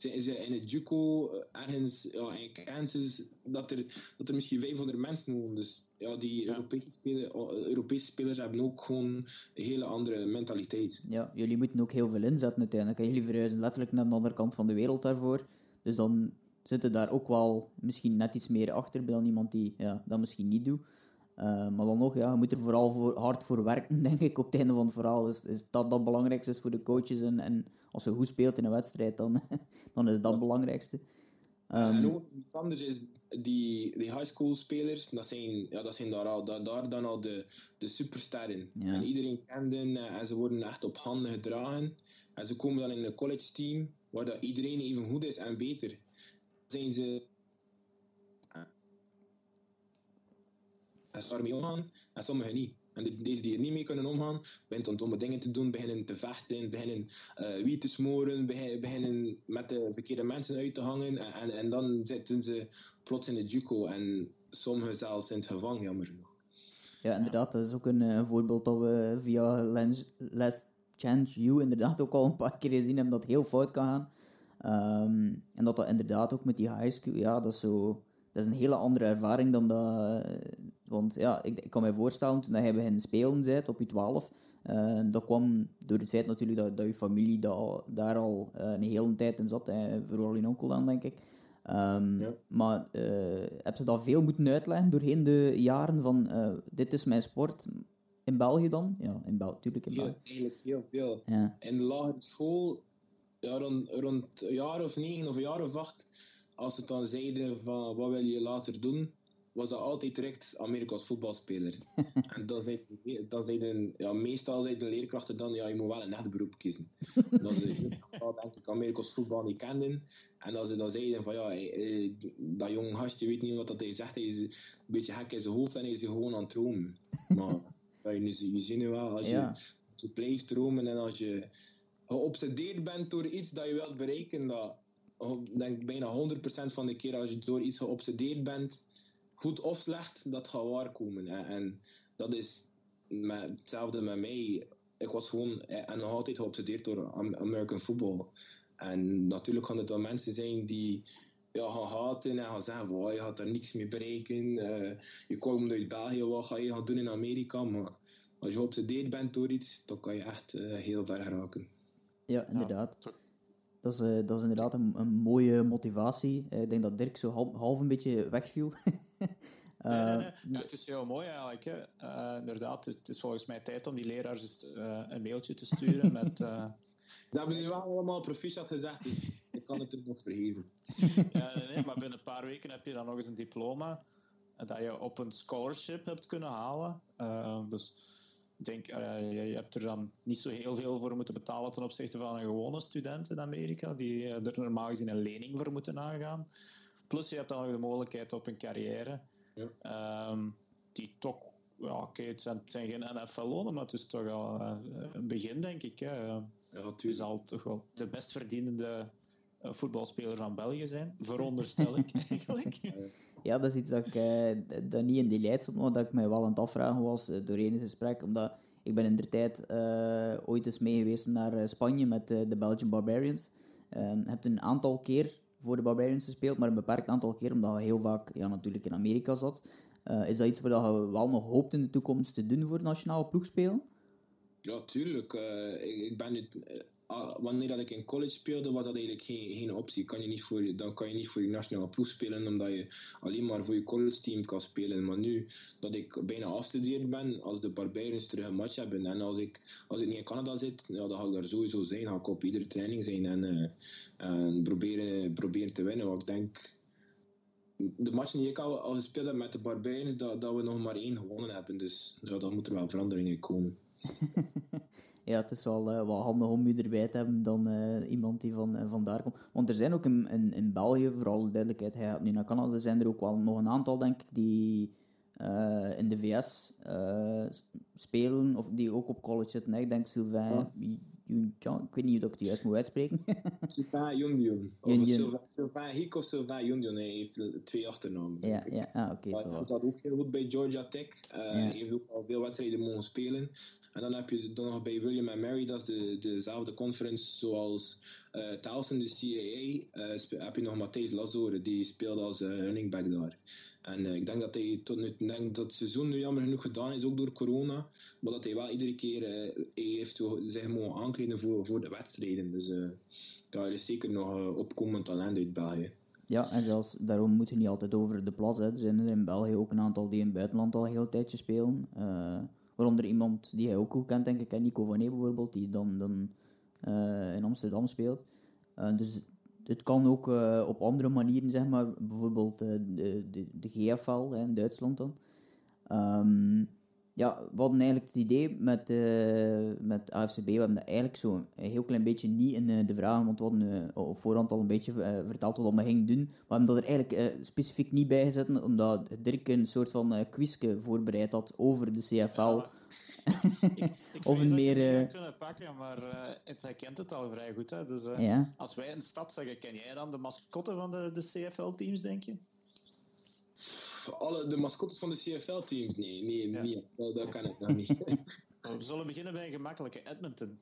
ze in het JUCO eh, ergens ja, in Kansas dat er, dat er misschien 500 mensen wonen. Dus ja, die Europese, spelers, eh, Europese spelers hebben ook gewoon een hele andere mentaliteit. Ja, jullie moeten ook heel veel inzetten uiteindelijk. Jullie verhuizen letterlijk naar de andere kant van de wereld daarvoor. Dus dan zitten daar ook wel misschien net iets meer achter dan iemand die ja, dat misschien niet doet. Uh, maar dan nog, ja, je moet er vooral voor, hard voor werken, denk ik, op het einde van het verhaal. Is, is dat dat belangrijkste is voor de coaches. En, en als je goed speelt in een wedstrijd, dan, dan is dat het belangrijkste. Um, en ook iets anders is, die, die high school spelers, dat zijn, ja, dat zijn daar, al, daar, daar dan al de, de supersterren. Ja. En iedereen kent hen en ze worden echt op handen gedragen. En ze komen dan in een college team, waar dat iedereen even goed is en beter. Zijn ze en daarmee omgaan en sommigen niet. En deze die er niet mee kunnen omgaan, beginnen domme dingen te doen, beginnen te vechten, beginnen uh, wie te smoren, beginnen met de verkeerde mensen uit te hangen. En, en, dan zitten ze plots in de juco en sommigen zelfs in het gevangen, jammer genoeg. Ja, inderdaad, dat is ook een, voorbeeld dat we via Lens, Last Chance You inderdaad ook al een paar keer gezien hebben dat heel fout kan gaan. Um, en dat dat inderdaad ook met die high school, ja, dat is zo dat is een hele andere ervaring dan dat. Want ja, ik, ik kan me voorstellen, toen je begin spelen bent op je 12, uh, dat kwam door het feit natuurlijk dat, dat je familie da, daar al uh, een hele tijd in zat, hè, vooral in onkel dan, denk ik. Um, ja. Maar uh, heb je dat veel moeten uitleggen doorheen de jaren van dit is mijn sport? In België dan? Ja, in België, natuurlijk in België. Ja, eigenlijk heel veel. Ja. In de lagere school, ja, rond, rond een jaar of negen of een jaar of acht, als ze dan zeiden van wat wil je later doen, was dat altijd direct Amerika's voetbalspeler. en dan zeiden, dan zeiden ja, meestal zeiden de leerkrachten dan, ja, je moet wel een echt beroep kiezen. dat ze denk ik Amerika's voetbal niet kenden. En als ze dan zeiden van, ja, eh, dat jong gastje weet niet wat dat hij zegt, hij is een beetje gek in zijn hoofd en hij is gewoon aan het dromen. Maar ja, je, je ziet nu wel, als je, je blijft dromen en als je geobsedeerd bent door iets dat je wilt bereiken, dat denk bijna 100% van de keer als je door iets geobsedeerd bent, goed of slecht, dat gaat waarkomen. En, en dat is met, hetzelfde met mij. Ik was gewoon en nog altijd geobsedeerd door American football. En natuurlijk gaan het dan mensen zijn die ja, gaan haten en gaan zeggen: wow, je gaat daar niks mee bereiken. Uh, je komt uit België, wat ga je gaan doen in Amerika? Maar als je geobsedeerd bent door iets, dan kan je echt uh, heel ver geraken. Ja, inderdaad. Dat is, uh, dat is inderdaad een, een mooie motivatie. Uh, ik denk dat Dirk zo half, half een beetje wegviel. nee, nee, nee. Ja, het is heel mooi eigenlijk. Hè. Uh, inderdaad, het is, het is, volgens mij tijd om die leraars eens, een mailtje te sturen met... Dat hebben jullie wel allemaal proficiat gezegd, dus ik kan het er nog vergeven. ja, nee, nee, maar binnen een paar weken heb je dan nog eens een diploma dat je op een scholarship hebt kunnen halen. dus Ik denk, uh, je, hebt er dan niet zo heel veel voor moeten betalen ten opzichte van een gewone student in Amerika, die uh, er normaal gezien een lening voor moeten aangaan. Plus je hebt dan nog de mogelijkheid op een carrière, ja. um, die toch, ja, oké, okay, het, het, zijn geen NFL-lonen, maar het is toch al uh, een begin, denk ik. Hè. Ja, je zal toch wel de best verdienende voetbalspeler van België zijn, veronderstel ik eigenlijk. Ja, dat is iets dat, ik, dat niet in die lijst stond, maar dat ik mij wel aan het afvragen was uh, doorheen het gesprek. Omdat ik ben in de tijd uh, ooit eens mee geweest naar Spanje met de Belgian Barbarians. Ik heb een aantal keer voor de Barbarians gespeeld, maar een beperkt aantal keer, omdat we heel vaak ja, natuurlijk in Amerika zat. is dat iets wat je wel nog hoopt in de toekomst te doen voor nationale ploegspelen? Ja, tuurlijk. ik, ik ben Ah, wanneer dat ik in college speelde, was dat eigenlijk geen, geen optie. Kan je niet voor, dan kan je niet voor je nationale ploeg spelen, omdat je alleen maar voor je college team kan spelen. Maar nu dat ik bijna afgestudeerd ben, als de Barbarians terug een match hebben en als ik, als ik niet in Canada zit, ja, dan ga ik daar sowieso zijn. Ga ik op iedere training zijn en, uh, en proberen, proberen te winnen. Want ik denk, de match die ik al, al gespeeld heb met de Barbarians, dat, dat we nog maar één gewonnen hebben. Dus ja, dan moet er wel veranderingen komen. ja, het is wel, uh, wel handig om je erbij te hebben dan uh, iemand die van, uh, van daar komt. Want er zijn ook in, in, in België, vooral de duidelijkheid, hij gaat nu naar Canada, zijn er ook wel nog een aantal, denk ik, die in de VS spelen, of die ook op college zitten. Ik denk Sylvain, ja. ik weet niet of ik het juist moet uitspreken. Sylvain Jundion. Of Sylvain Hick of Sylvain Jundion, hij heeft twee achternamen. Ja, ja. Ah, oké. Okay, hij doet dat ook heel goed bij Georgia Tech. Hij heeft ook al veel wedstrijden mogen spelen. En dan heb je dan nog bij William Mary, dat is de, dezelfde conference zoals uh, de CAA. Uh, heb je nog Matthijs Lazore, die speelt als uh, running back daar. En ik denk dat hij tot nu, denk dat het seizoen nu jammer genoeg gedaan is, ook door corona. Maar dat hij wel iedere keer heeft zich mogen aankleden voor, voor de wedstrijden. Dus ja, er is zeker nog opkomend talent uit België. Ja, en zelfs daarom moet je niet altijd over de plas. Hè. Er zijn er in België ook een aantal die in het buitenland al heel tijdje spelen. Waaronder iemand die hij ook goed kent, denk ik, Nico van Ee bijvoorbeeld, die dan, dan uh, in Amsterdam speelt. Uh, dus het kan ook uh, op andere manieren, zeg maar, bijvoorbeeld de, de, de GFL hè, in Duitsland dan. Um, ja, we hadden eigenlijk het idee met, uh, met AFCB, we hebben dat eigenlijk zo een heel klein beetje niet in uh, de vragen, want we hadden uh, op voorhand al een beetje verteld wat we gingen doen. We hebben dat er eigenlijk specifiek niet bij gezet, omdat Dirk een soort van quizje voorbereid had over de CFL. Ja, ik, ik of een meer... kunnen pakken, maar het, hij kent het al vrij goed. Hè? Dus ja. als wij een stad zeggen, ken jij dan de mascotte van de, de CFL-teams, denk je? Alle, de mascottes van de CFL-teams? Nee, nee, ja. nee dat, dat, kan ik nog niet. We zullen beginnen bij een gemakkelijke Edmonton.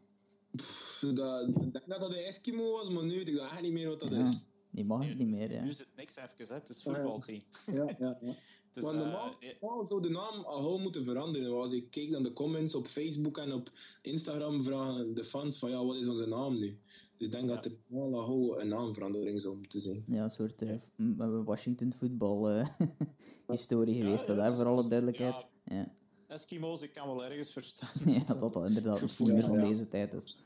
Dat, ik denk dat dat de Eskimo was, maar nu weet ik echt niet meer wat dat ja. is. Die mag het niet meer, ja. Nu is het niks even, het is voetbalteam. Ja, ja, ja. Dus, maar normaal, uh, zou de naam al moeten veranderen. Als ik keek naar de comments op Facebook en op Instagram, vragen de fans van ja, wat is onze naam nu? Dus ik denk dat er al een naamverandering zou moeten zijn. Ja, een soort uh, Washington voetbal uh, historie geweest, ja, daar voor alle duidelijkheid. Ja. Eskimo's, ik kan wel ergens verstaan. ja, dat al inderdaad niet meer van deze tijd is.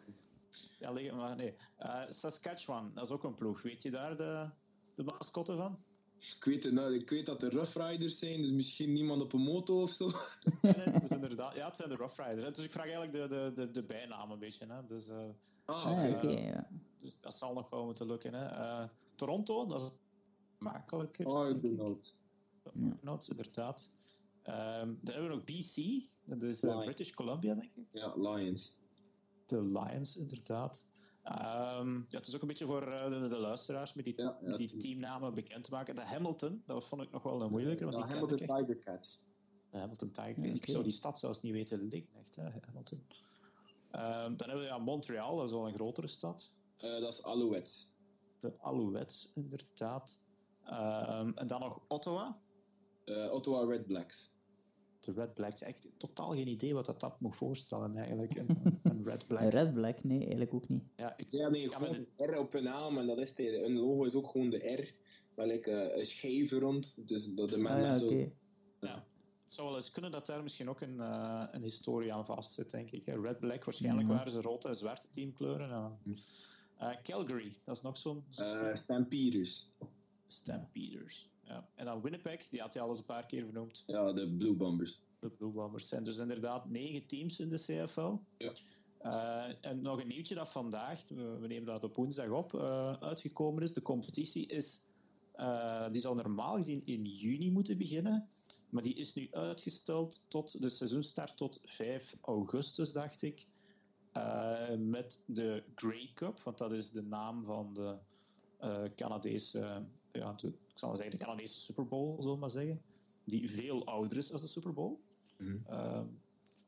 Ja, liggen maar nee. Uh, Saskatchewan, dat is ook een ploeg. Weet je daar de, de mascotte van? Ik weet, het, nou, ik weet dat er Rough Riders zijn, dus misschien niemand op een moto of zo. Nee, het, is inderdaad, ja, het zijn de Rough Riders. Dus ik vraag eigenlijk de, de, de, de bijnaam een beetje. Hè. Dus, uh, ah, oké. Okay. Uh, ja. dus dat zal nog wel moeten lukken. Hè. Uh, Toronto, dat is makkelijker. Oh, ik ben nood. Nood, inderdaad. Um, dan hebben we nog BC, dat is British Columbia, denk ik. Ja, Lions. De Lions, inderdaad. Um, ja, het is ook een beetje voor uh, de, de, luisteraars met die, ja, ja, die teamnamen bekend te maken. De Hamilton, dat vond ik nog wel een moeilijke. Want ja, die Hamilton Tiger Cats. De Hamilton Tiger Cats. Ik zou die stad zelfs niet weten liggen, echt, hè, Hamilton. Um, dan hebben we ja, Montreal, dat is wel een grotere stad. Uh, dat is Alouettes. De Alouettes, inderdaad. Um, en dan nog Ottawa. Uh, Ottawa Red Blacks de Red Blacks. Echt totaal geen idee wat dat, dat moet voorstellen eigenlijk. Een, een Red Black. Red Black, nee, eigenlijk ook niet. Ja, ik, ja nee, gewoon een R op een naam en dat is de, een logo is ook gewoon de R. Wel like, uh, een schijf rond, dus dat de man ah, ja, zo... Okay. Ja. Het zou wel eens kunnen dat daar misschien ook een, uh, een historie aan vast zit, denk ik. Red Black, waarschijnlijk mm -hmm. waren ze rood en zwarte teamkleuren. Uh, Calgary, dat is nog zo'n... Uh, Stampeders. Stampeders. Ja. En dan Winnipeg, die had je al eens een paar keer vernoemd. Ja, de Blue Bombers. de Blue Bombers zijn. Dus inderdaad negen teams in de CFL. Ja. Uh, en nog een nieuwtje dat vandaag, we nemen dat op woensdag op, uh, uitgekomen is. De competitie is, uh, die zou normaal gezien in juni moeten beginnen. Maar die is nu uitgesteld tot de seizoenstart tot 5 augustus, dacht ik. met de Grey Cup, want dat is de naam van de Canadese, ja, ik zal zeggen, de Canadese Super Bowl, zullen we maar zeggen. Die veel ouder is dan de Super Bowl. Mhm.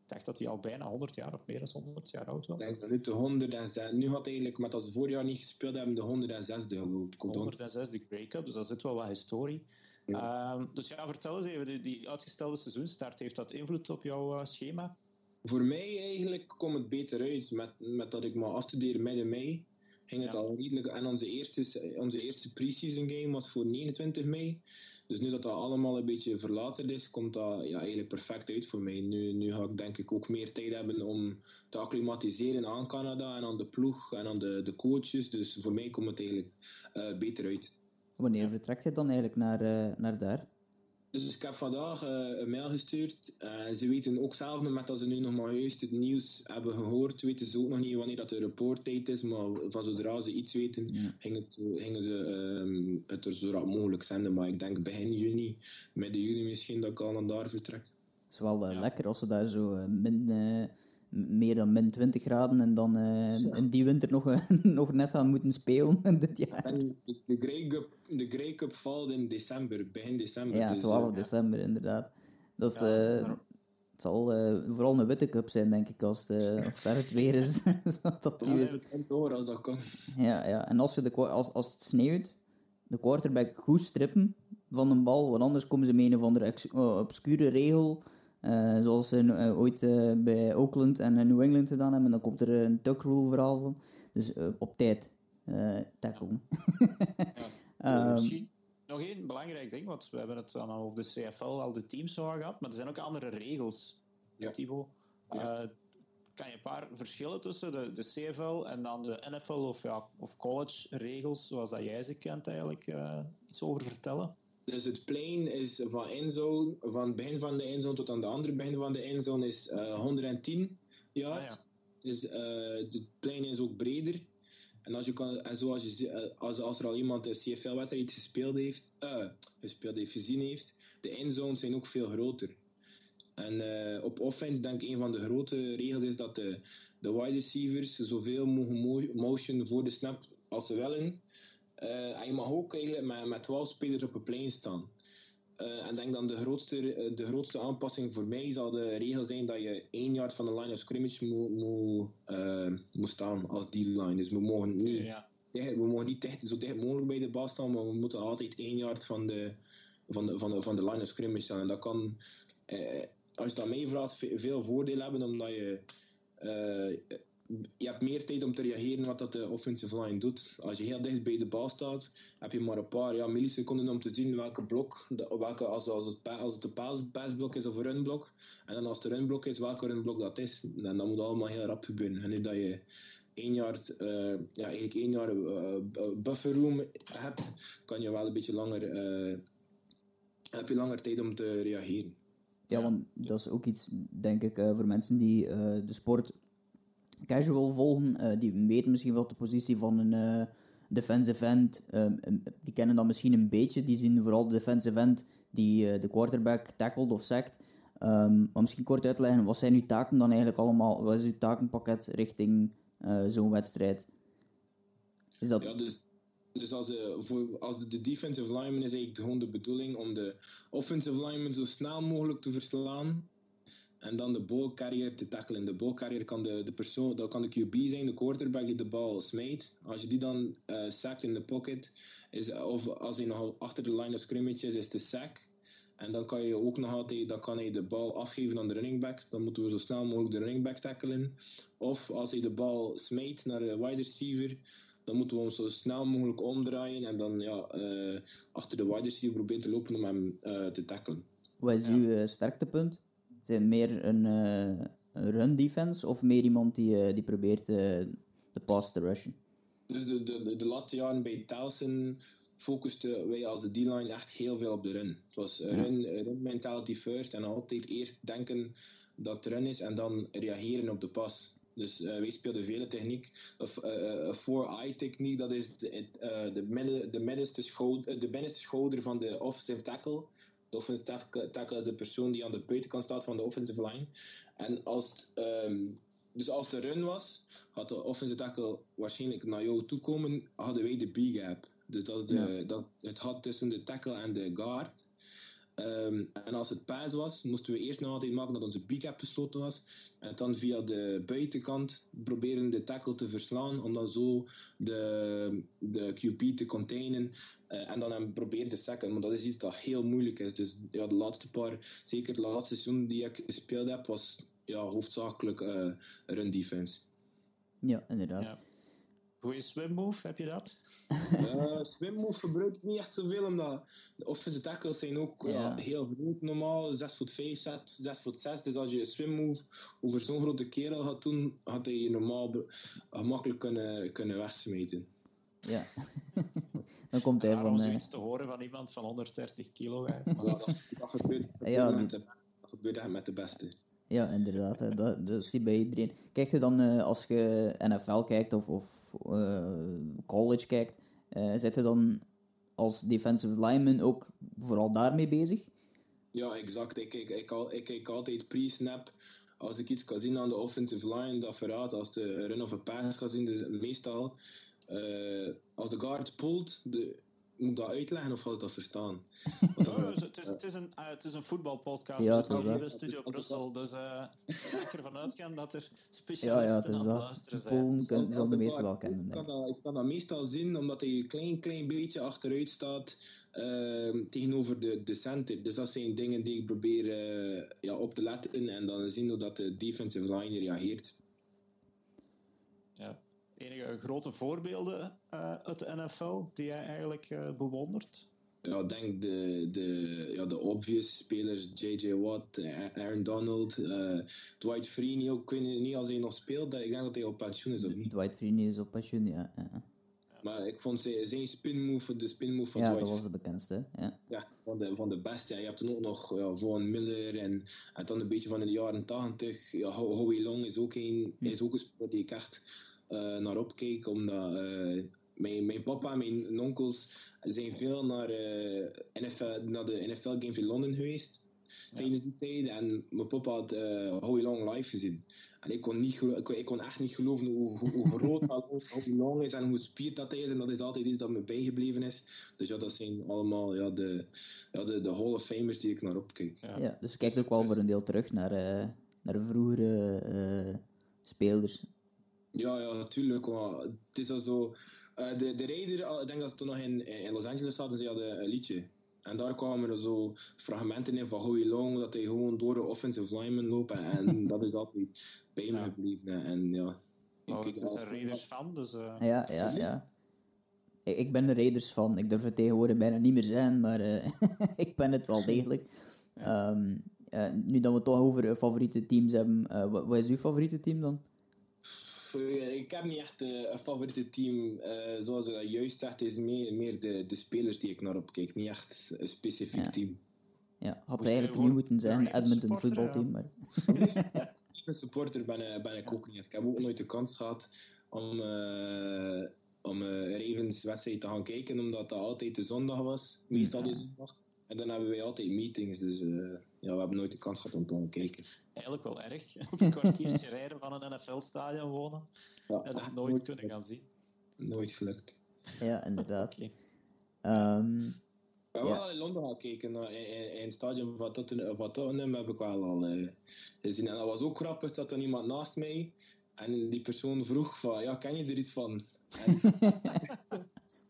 Ik dacht dat hij al bijna 100 jaar of meer dan 100 jaar oud was. Ik denk dat dit de 106. Nu had eigenlijk, met als ze vorig jaar niet gespeeld hebben, de 106 de geloof 106 de break-up, dus daar zit wel wat historie. Ja. Um, dus ja, vertel eens even, die, die, uitgestelde seizoenstart, heeft dat invloed op jouw uh, schema? Voor mij eigenlijk komt het beter uit. Met, met dat ik maar afstudeer midden mei, ging het ja. al redelijk. En onze eerste, onze eerste pre-season game was voor 29 mei. Dus nu dat dat allemaal een beetje verlaten is, komt dat ja, eigenlijk perfect uit voor mij. Nu, nu ga ik denk ik ook meer tijd hebben om te acclimatiseren aan Canada en aan de ploeg en aan de, de coaches. Dus voor mij komt het eigenlijk uh, beter uit. Wanneer vertrekt je dan eigenlijk naar, uh, naar daar? Dus ik heb vandaag uh, een mail gestuurd. Uh, ze weten ook zelf nog, met dat ze nu nog maar juist het nieuws hebben gehoord, weten ze ook nog niet wanneer dat de reporttijd is. Maar van zodra ze iets weten, ja. gingen, het, gingen ze um, het er zo rap mogelijk zenden. Maar ik denk begin juni, midden juni misschien, dat ik al naar daar vertrek. Het is wel uh, ja. lekker als ze daar zo min, meer dan min 20 graden en dan in die winter nog, nog net aan moeten spelen dit jaar. En de Grey Cup, de Grey Cup valt in december, begin december. Ja, dus, 12 uh, december inderdaad. Dat is, ja, uh, het zal vooral een witte cup zijn, denk ik, als, de, als het weer is. dat ja, is. Het door als dat kan. Ja, ja. en als, je de, als, als het sneeuwt, de quarterback goed strippen van een bal, want anders komen ze met een of andere obscure regel uh, zoals ze uh, ooit uh, bij Oakland en New England gedaan hebben. En dan komt er een tuck rule verhaal van. Dus op tijd tackelen. ja. um, misschien nog één belangrijk ding, want we hebben het dan over de CFL al de teams zo gehad, maar er zijn ook andere regels, ja. Thibaut. Ja. kan je een paar verschillen tussen de, de CFL en dan de NFL of, ja, of college regels, zoals dat jij ze kent eigenlijk, iets over vertellen? Dus het plein is van endzone, van het begin van de endzone tot aan de andere begin van de endzone is uh, 110 jaar. Ah, ja. Dus uh, het plein is ook breder. En, als je kan, en zoals je, uh, als, als er al iemand een CFL-wedstrijd gespeeld heeft, uh, gespeeld heeft, gezien heeft, de endzones zijn ook veel groter. En op offense denk ik een van de grote regels is dat de, de wide receivers zoveel mogen motion voor de snap als ze willen. Uh, en je mag ook met, met 12 spelers op een plein staan. Uh, en denk dan de grootste, de grootste aanpassing voor mij zal de regel zijn dat je één yard van de line of scrimmage moet, moet, uh, moet staan als D-line. Dus we mogen niet, ja. dicht, we mogen niet dicht, zo dicht mogelijk bij de bal staan, maar we moeten altijd één yard van de, van de, van de, van de line of scrimmage staan. En dat kan, als je dat meevraagt, veel voordeel hebben, omdat je je hebt meer tijd om te reageren wat dat de offensive line doet. Als je heel dicht bij de bal staat, heb je maar een paar ja, milliseconden om te zien welke blok, welke, als, als, het, als het een passblok is of een runblok. En dan als het een runblok is, welke runblok dat is. En dat moet allemaal heel rap gebeuren. En nu dat je één jaar, uh, ja, eigenlijk één jaar uh, buffer room hebt, kan je wel een beetje langer, uh, heb je langer tijd om te reageren. Ja, want dat is ook iets, denk ik, voor mensen die de sport casual volgen, uh, die weten misschien wel de positie van een uh, defensive end. Um, die kennen dat misschien een beetje. Die zien vooral de defensive end die uh, de quarterback tackled of sackt. Um, maar misschien kort uitleggen, wat zijn uw taken dan eigenlijk allemaal? Wat is uw takenpakket richting zo'n wedstrijd? Is dat... Ja, dus, dus als, de, voor, als de defensive lineman is eigenlijk gewoon de bedoeling om de offensive lineman zo snel mogelijk te verslaan en dan de balcarrier te tackelen. De balcarrier kan de, de persoon, dat kan de QB zijn, de quarterback die de bal smijt. Als je die dan uh, sackt in de pocket, is, of als hij nog achter de line of scrimmage is, is de sack. En dan kan je ook nog altijd, dan kan hij de bal afgeven aan de running back. Dan moeten we zo snel mogelijk de running back tackelen. Of als hij de bal smijt naar de wide receiver, dan moeten we hem zo snel mogelijk omdraaien en dan ja, uh, achter de wide receiver proberen te lopen om hem uh, te tackelen. Wat is ja. uw sterktepunt? Zijn meer een, uh, een run defense of meer iemand die, uh, die probeert uh, de pass te rushen? Dus de, de, de laatste jaren bij Towson focusten wij als de D-line echt heel veel op de run. Het was run, run mentality first en altijd eerst denken dat het run is en dan reageren op de pas. Dus uh, wij speelden vele techniek. Een 4-eye techniek, dat is de, uh, de, midden, de, middenste schouder, de binnenste schouder van de offensive tackle. De offensive tackle is de persoon die aan de buitenkant staat van de offensive line. En als het, um, dus als de run was, had de offensive tackle waarschijnlijk naar jou toe komen, hadden wij de B-gap. Dus dat is de, ja. dat, het gat tussen de tackle en de guard. Um, en als het pass was, moesten we eerst nog altijd maken dat onze B-cap gesloten was. En dan via de buitenkant proberen de tackle te verslaan, om dan zo de, de QP te containen. Uh, en dan hem proberen te sacken. Maar dat is iets dat heel moeilijk is. Dus ja, de laatste paar, zeker de laatste seizoen die ik gespeeld heb, was ja, hoofdzakelijk uh, run defense. Ja, inderdaad. Ja. Goeie swimmove, heb je dat? uh, swimmove gebruik ik niet echt zoveel, omdat de offensive tackles zijn ook ja. Ja, heel groot normaal, 6 voet 5, 6 voet 6. Dus als je een swimmove over zo'n grote kerel gaat doen, had hij je normaal gemakkelijk kunnen, kunnen wegsmeten. Ja, dan komt hij van... Om zoiets te horen van iemand van 130 kilo. ja, dat, dat gebeurt, dat ja, dat gebeurt met de beste. Ja, inderdaad. Hè. Dat, dat zie bij iedereen. Kijk je dan, uh, als je NFL kijkt of, of uh, college kijkt, uh, zit dan als defensive lineman ook vooral daarmee bezig? Ja, exact. Ik kijk, ik, ik, ik altijd pre-snap. Als ik iets kan zien aan de offensive line, dat verraadt. Als de run of een pass kan zien, dus meestal... als de guard pulled, de, moet ik dat uitleggen of was dat verstaan? oh, het, is, het, is een, uh, het is een voetbalpodcast. Ja, het is hier in Studio Brussel. Dus uh, ik ga ervan uitgaan dat er specialisten ja, ja, aan het luisteren zijn. Polen kan, zal de meeste wel kennen. Ik kan, dat, ik kan dat meestal zien, omdat hij een klein, klein beetje achteruit staat uh, tegenover de, de center. Dus dat zijn dingen die ik probeer uh, ja, op te letten en dan zien hoe dat de defensive line reageert. Ja enige grote voorbeelden uh, uit de NFL die jij eigenlijk uh, bewondert? Ja, ik denk de, de, ja, de obvious spelers, J.J. Watt, Aaron Donald, uh, Dwight Freeney ook. Ik weet niet als hij nog speelt, ik denk dat hij op pensioen is of niet. Dwight Freeney is op pensioen, ja. ja. Maar ik vond zijn, zijn spin move, de spin move van ja, Dwight dat was de bekendste. Ja, ja van, de, van de beste. Ja, je hebt dan ook nog ja, Von Miller en, en dan een beetje van in de jaren 80. Ja, Howie Long is ook een, hm. is ook een speler die ik echt uh, naar opkeek, omdat uh, mijn, mijn papa en mijn onkels zijn veel naar, uh, NFL, naar de NFL Games in Londen geweest tijdens die tijd. En mijn papa had uh, How Long live gezien. En ik kon, niet ik, ik, kon echt niet geloven hoe, hoe, hoe groot How Long is en hoe spierd dat is. En dat is altijd iets dat me bijgebleven is. Dus ja, dat zijn allemaal ja, de, ja, de, de Hall of Famers die ik naar opkijk. Ja, ja dus kijk ook wel voor een deel terug naar, uh, naar vroegere uh, spelers. Ja, ja, natuurlijk. Maar het is al zo. Uh, de, de Raider, ik denk dat ze toen nog in, in Los Angeles hadden, ze hadden een liedje. En daar kwamen er zo fragmenten in van Howie Long, dat hij gewoon door de offensive lineman lopen. En dat is altijd bij me gebleven. En ja. Oh, het is een Raiders fan, dus... Uh... Ja, ja, ja. Ik, ik ben een Raiders fan. Ik durf het tegenwoordig bijna niet meer zijn, maar uh, ik ben het wel degelijk. Ja. Um, uh, nu dat we het toch over favoriete teams hebben, wat, wat is uw favoriete team dan? Ik heb niet echt uh, een favoriete team. Uh, zoals je juist zegt, is meer, meer de, de spelers die ik naar opkijk. Niet echt een specifiek ja. team. Ja, had eigenlijk niet moeten zijn, Edmonton voetbalteam. Maar... een supporter ben, ben ik ook niet. Ik heb ook nooit de kans gehad om, uh, om Ravens wedstrijd te gaan kijken, omdat dat altijd de zondag was. Meestal de zondag. En dan hebben wij altijd meetings, dus uh, ja, we hebben nooit de kans gehad om te gaan kijken. Eigenlijk wel erg. een kwartiertje rijden van een NFL-stadion wonen ja, en dat nooit, nooit kunnen gaan zien. Nooit gelukt. Ja, inderdaad. okay. um, we hebben ja. wel in Londen gaan kijken, in, in, in het stadion van Tottenham, van Tottenham heb ik wel al uh, gezien. En dat was ook grappig, dat er iemand naast mij en die persoon vroeg van, ja, ken je er iets van? En,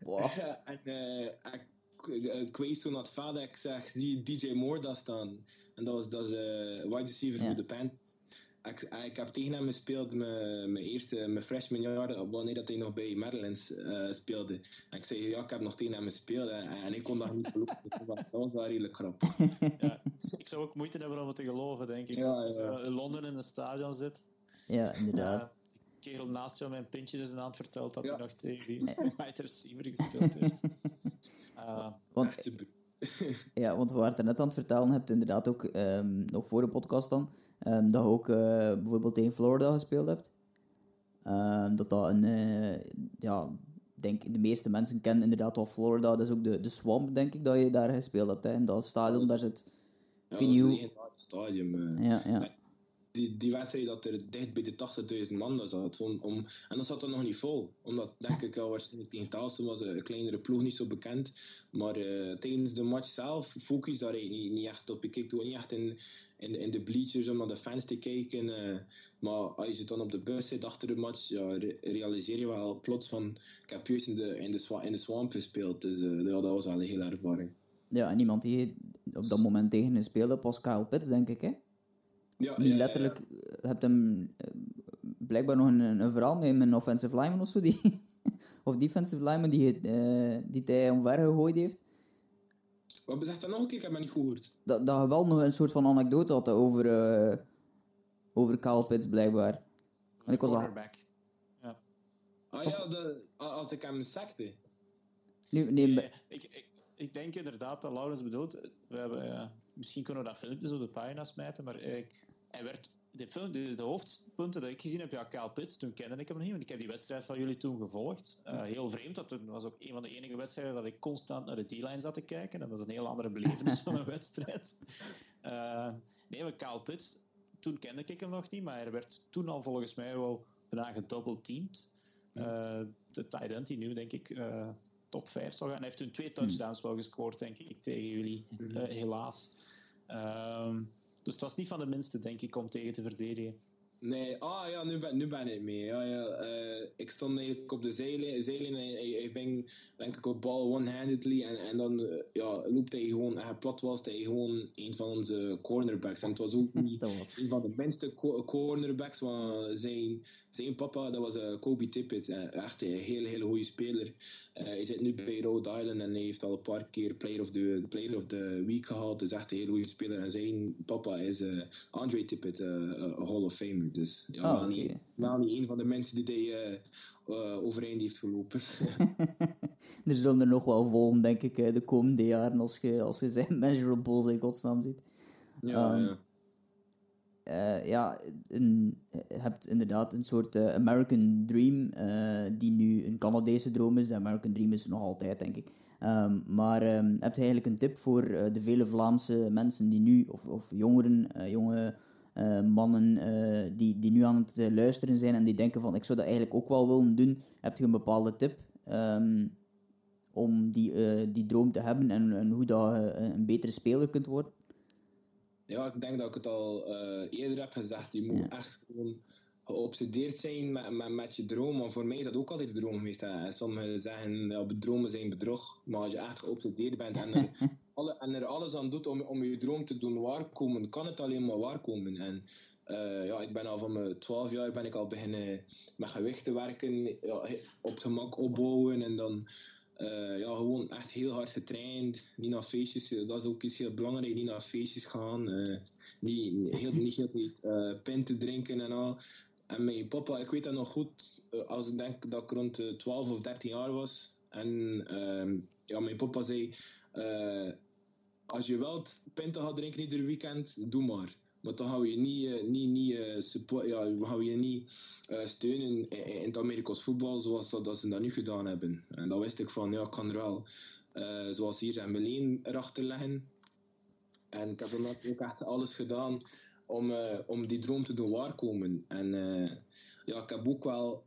wow. en uh, ik het vader, ik zeg, zie DJ Moore daar staan. En dat was, dat is uh, wide receiver ja. voor de Panthers. Ik, ik heb tegen hem gespeeld mijn, mijn eerste, mijn freshman jaar, wanneer dat hij nog bij Maryland uh, speelde. En ik zei, ja, ik heb nog tegen hem gespeeld en, en ik kon dat niet geloven. dat was wel redelijk grappig. Ja, ik zou ook moeite hebben om het te geloven, denk ik. Ja, Als je ja. in Londen in een stadion zit. Ja, inderdaad. Kerel naast jou mijn pintje dus aan het verteld dat hij nog tegen die wide receiver gespeeld heeft. Uh, want, ja, want we waren het net aan het vertellen, hebt inderdaad ook um, nog voor de podcast dan, um, dat je ook uh, bijvoorbeeld tegen Florida gespeeld hebt. Um, dat dat een, uh, ja, denk de meeste mensen kennen inderdaad wel Florida, dat is ook de, de Swamp, denk ik, dat je daar gespeeld hebt. Hè. In dat stadion, daar zit... Ja, dat is een stadion. Uh, ja, ja die, die wedstrijd dat er dicht bij de 80.000 man zat. Om, om, en dat zat er nog niet vol. Omdat, denk ik, al waarschijnlijk tegen Taalsten was een kleinere ploeg niet zo bekend. Maar uh, tijdens de match zelf focus daar niet, niet echt op. Ik keek toen niet echt in, in, de bleachers om naar de fans te kijken. Uh, maar als je dan op de bus zit achter de match, ja, realiseer je wel plots van... Ik heb in de, in de, in de swamp gespeeld. Dus uh, ja, dat was wel een hele ervaring. Ja, en iemand die op dat moment tegen een speelde was Kyle Pitts, denk ik, hè? Ja, die letterlijk, ja, ja. hebt hem blijkbaar nog een, een verhaal met een offensive lineman of zo, die, of defensive lineman die, uh, die hij omver gegooid heeft. Wat zegt dat nog een keer? Ik heb dat niet gehoord. Dat, dat je wel nog een soort van anekdote had over, uh, over Kyle Pitts, blijkbaar. En ik was al... Ja. Ah ja, de, als ik hem sakte. Nee, nee, nee ik, ik, ik denk inderdaad dat Laurens bedoelt. We hebben, uh, misschien kunnen we dat filmpje op de pagina smijten, maar ik, hij werd, de, film, de, de hoofdpunten dat ik gezien heb, ja, Kyle Pitts, toen kende ik hem nog niet, want ik heb die wedstrijd van jullie toen gevolgd. Uh, heel vreemd, dat was ook een van de enige wedstrijden dat ik constant naar de D-line zat te kijken. Dat was een heel andere belevenis van een wedstrijd. Uh, nee, maar Kyle Pitts, toen kende ik hem nog niet, maar hij werd toen al volgens mij wel bijna gedoubleteamd. Uh, de tight end die nu, denk ik, top 5 zal gaan. Hij heeft toen twee touchdowns wel gescoord, denk ik, tegen jullie, helaas. Um, dus het was niet van de minste, denk ik, om tegen te verdedigen. Nee, ah ja, nu ben, nu ben ik mee. Ja, ja, uh, ik stond eigenlijk op de zijlijn en ik ben denk ik op bal one-handedly en, en dan uh, ja, loopt hij gewoon, en plat was hij gewoon een van onze cornerbacks. En het was ook niet een van de minste cornerbacks, want zijn, zijn papa, dat was uh, Kobe Tippett, echt een hele, hele goede speler. hij zit nu bij Rhode Island en hij heeft al een paar keer Player of the, player of the Week gehaald, dus echt een hele goede speler. En zijn papa is Andre Tippett, een Hall of Famer. Dus ja, oh, niet, wel niet een van de mensen die uh, overeind heeft gelopen. er zullen er nog wel volgen, denk ik, de komende jaren als je, als je zijn measurables in godsnaam ziet. Ja, um, ja. Uh, ja, je hebt inderdaad een soort uh, American Dream, die nu een Canadese droom is. De American Dream is nog altijd, denk ik. Um, maar um, heb je eigenlijk een tip voor de vele Vlaamse mensen die nu, of, of jongeren, jonge mannen die, die nu aan het luisteren zijn en die denken van ik zou dat eigenlijk ook wel willen doen, heb je een bepaalde tip um, om die, die droom te hebben en, en hoe dat je een betere speler kunt worden? Ja, ik denk dat ik het al eerder heb gezegd. Je moet ja. echt gewoon geobsedeerd zijn met, met, met, je droom. Voor mij is dat ook altijd de droom geweest. Hè. Sommigen zeggen, ja, dromen zijn bedrog. Maar als je echt geobsedeerd bent en er, alle, en er alles aan doet om, om je droom te doen waarkomen, kan het alleen maar waarkomen. En uh, ja, ik ben al van mijn 12 jaar ben ik al beginnen met gewichten werken, ja, op het gemak opbouwen en dan uh, ja, gewoon echt heel hard getraind. Niet naar feestjes, dat is ook iets heel belangrijk. Niet naar feestjes gaan. Uh, niet, heel, niet uh, pinten drinken en al. En mijn papa, ik weet dat nog goed, als ik denk dat ik rond 12 of 13 jaar was. En ehm, ja, mijn papa zei, als je wel pinten gaat drinken ieder weekend, doe maar. Maar dan gaan we je niet, uh, niet, niet, uh, support, ja, we je niet uh, steunen in, in, het Amerikaans voetbal zoals dat, dat, ze dat nu gedaan hebben. En dan wist ik van, ja, ik kan er wel, zoals hier zijn Meleen erachter leggen. En ik heb dan ook echt alles gedaan om, om die droom te doen waarkomen. En ja, ik heb ook wel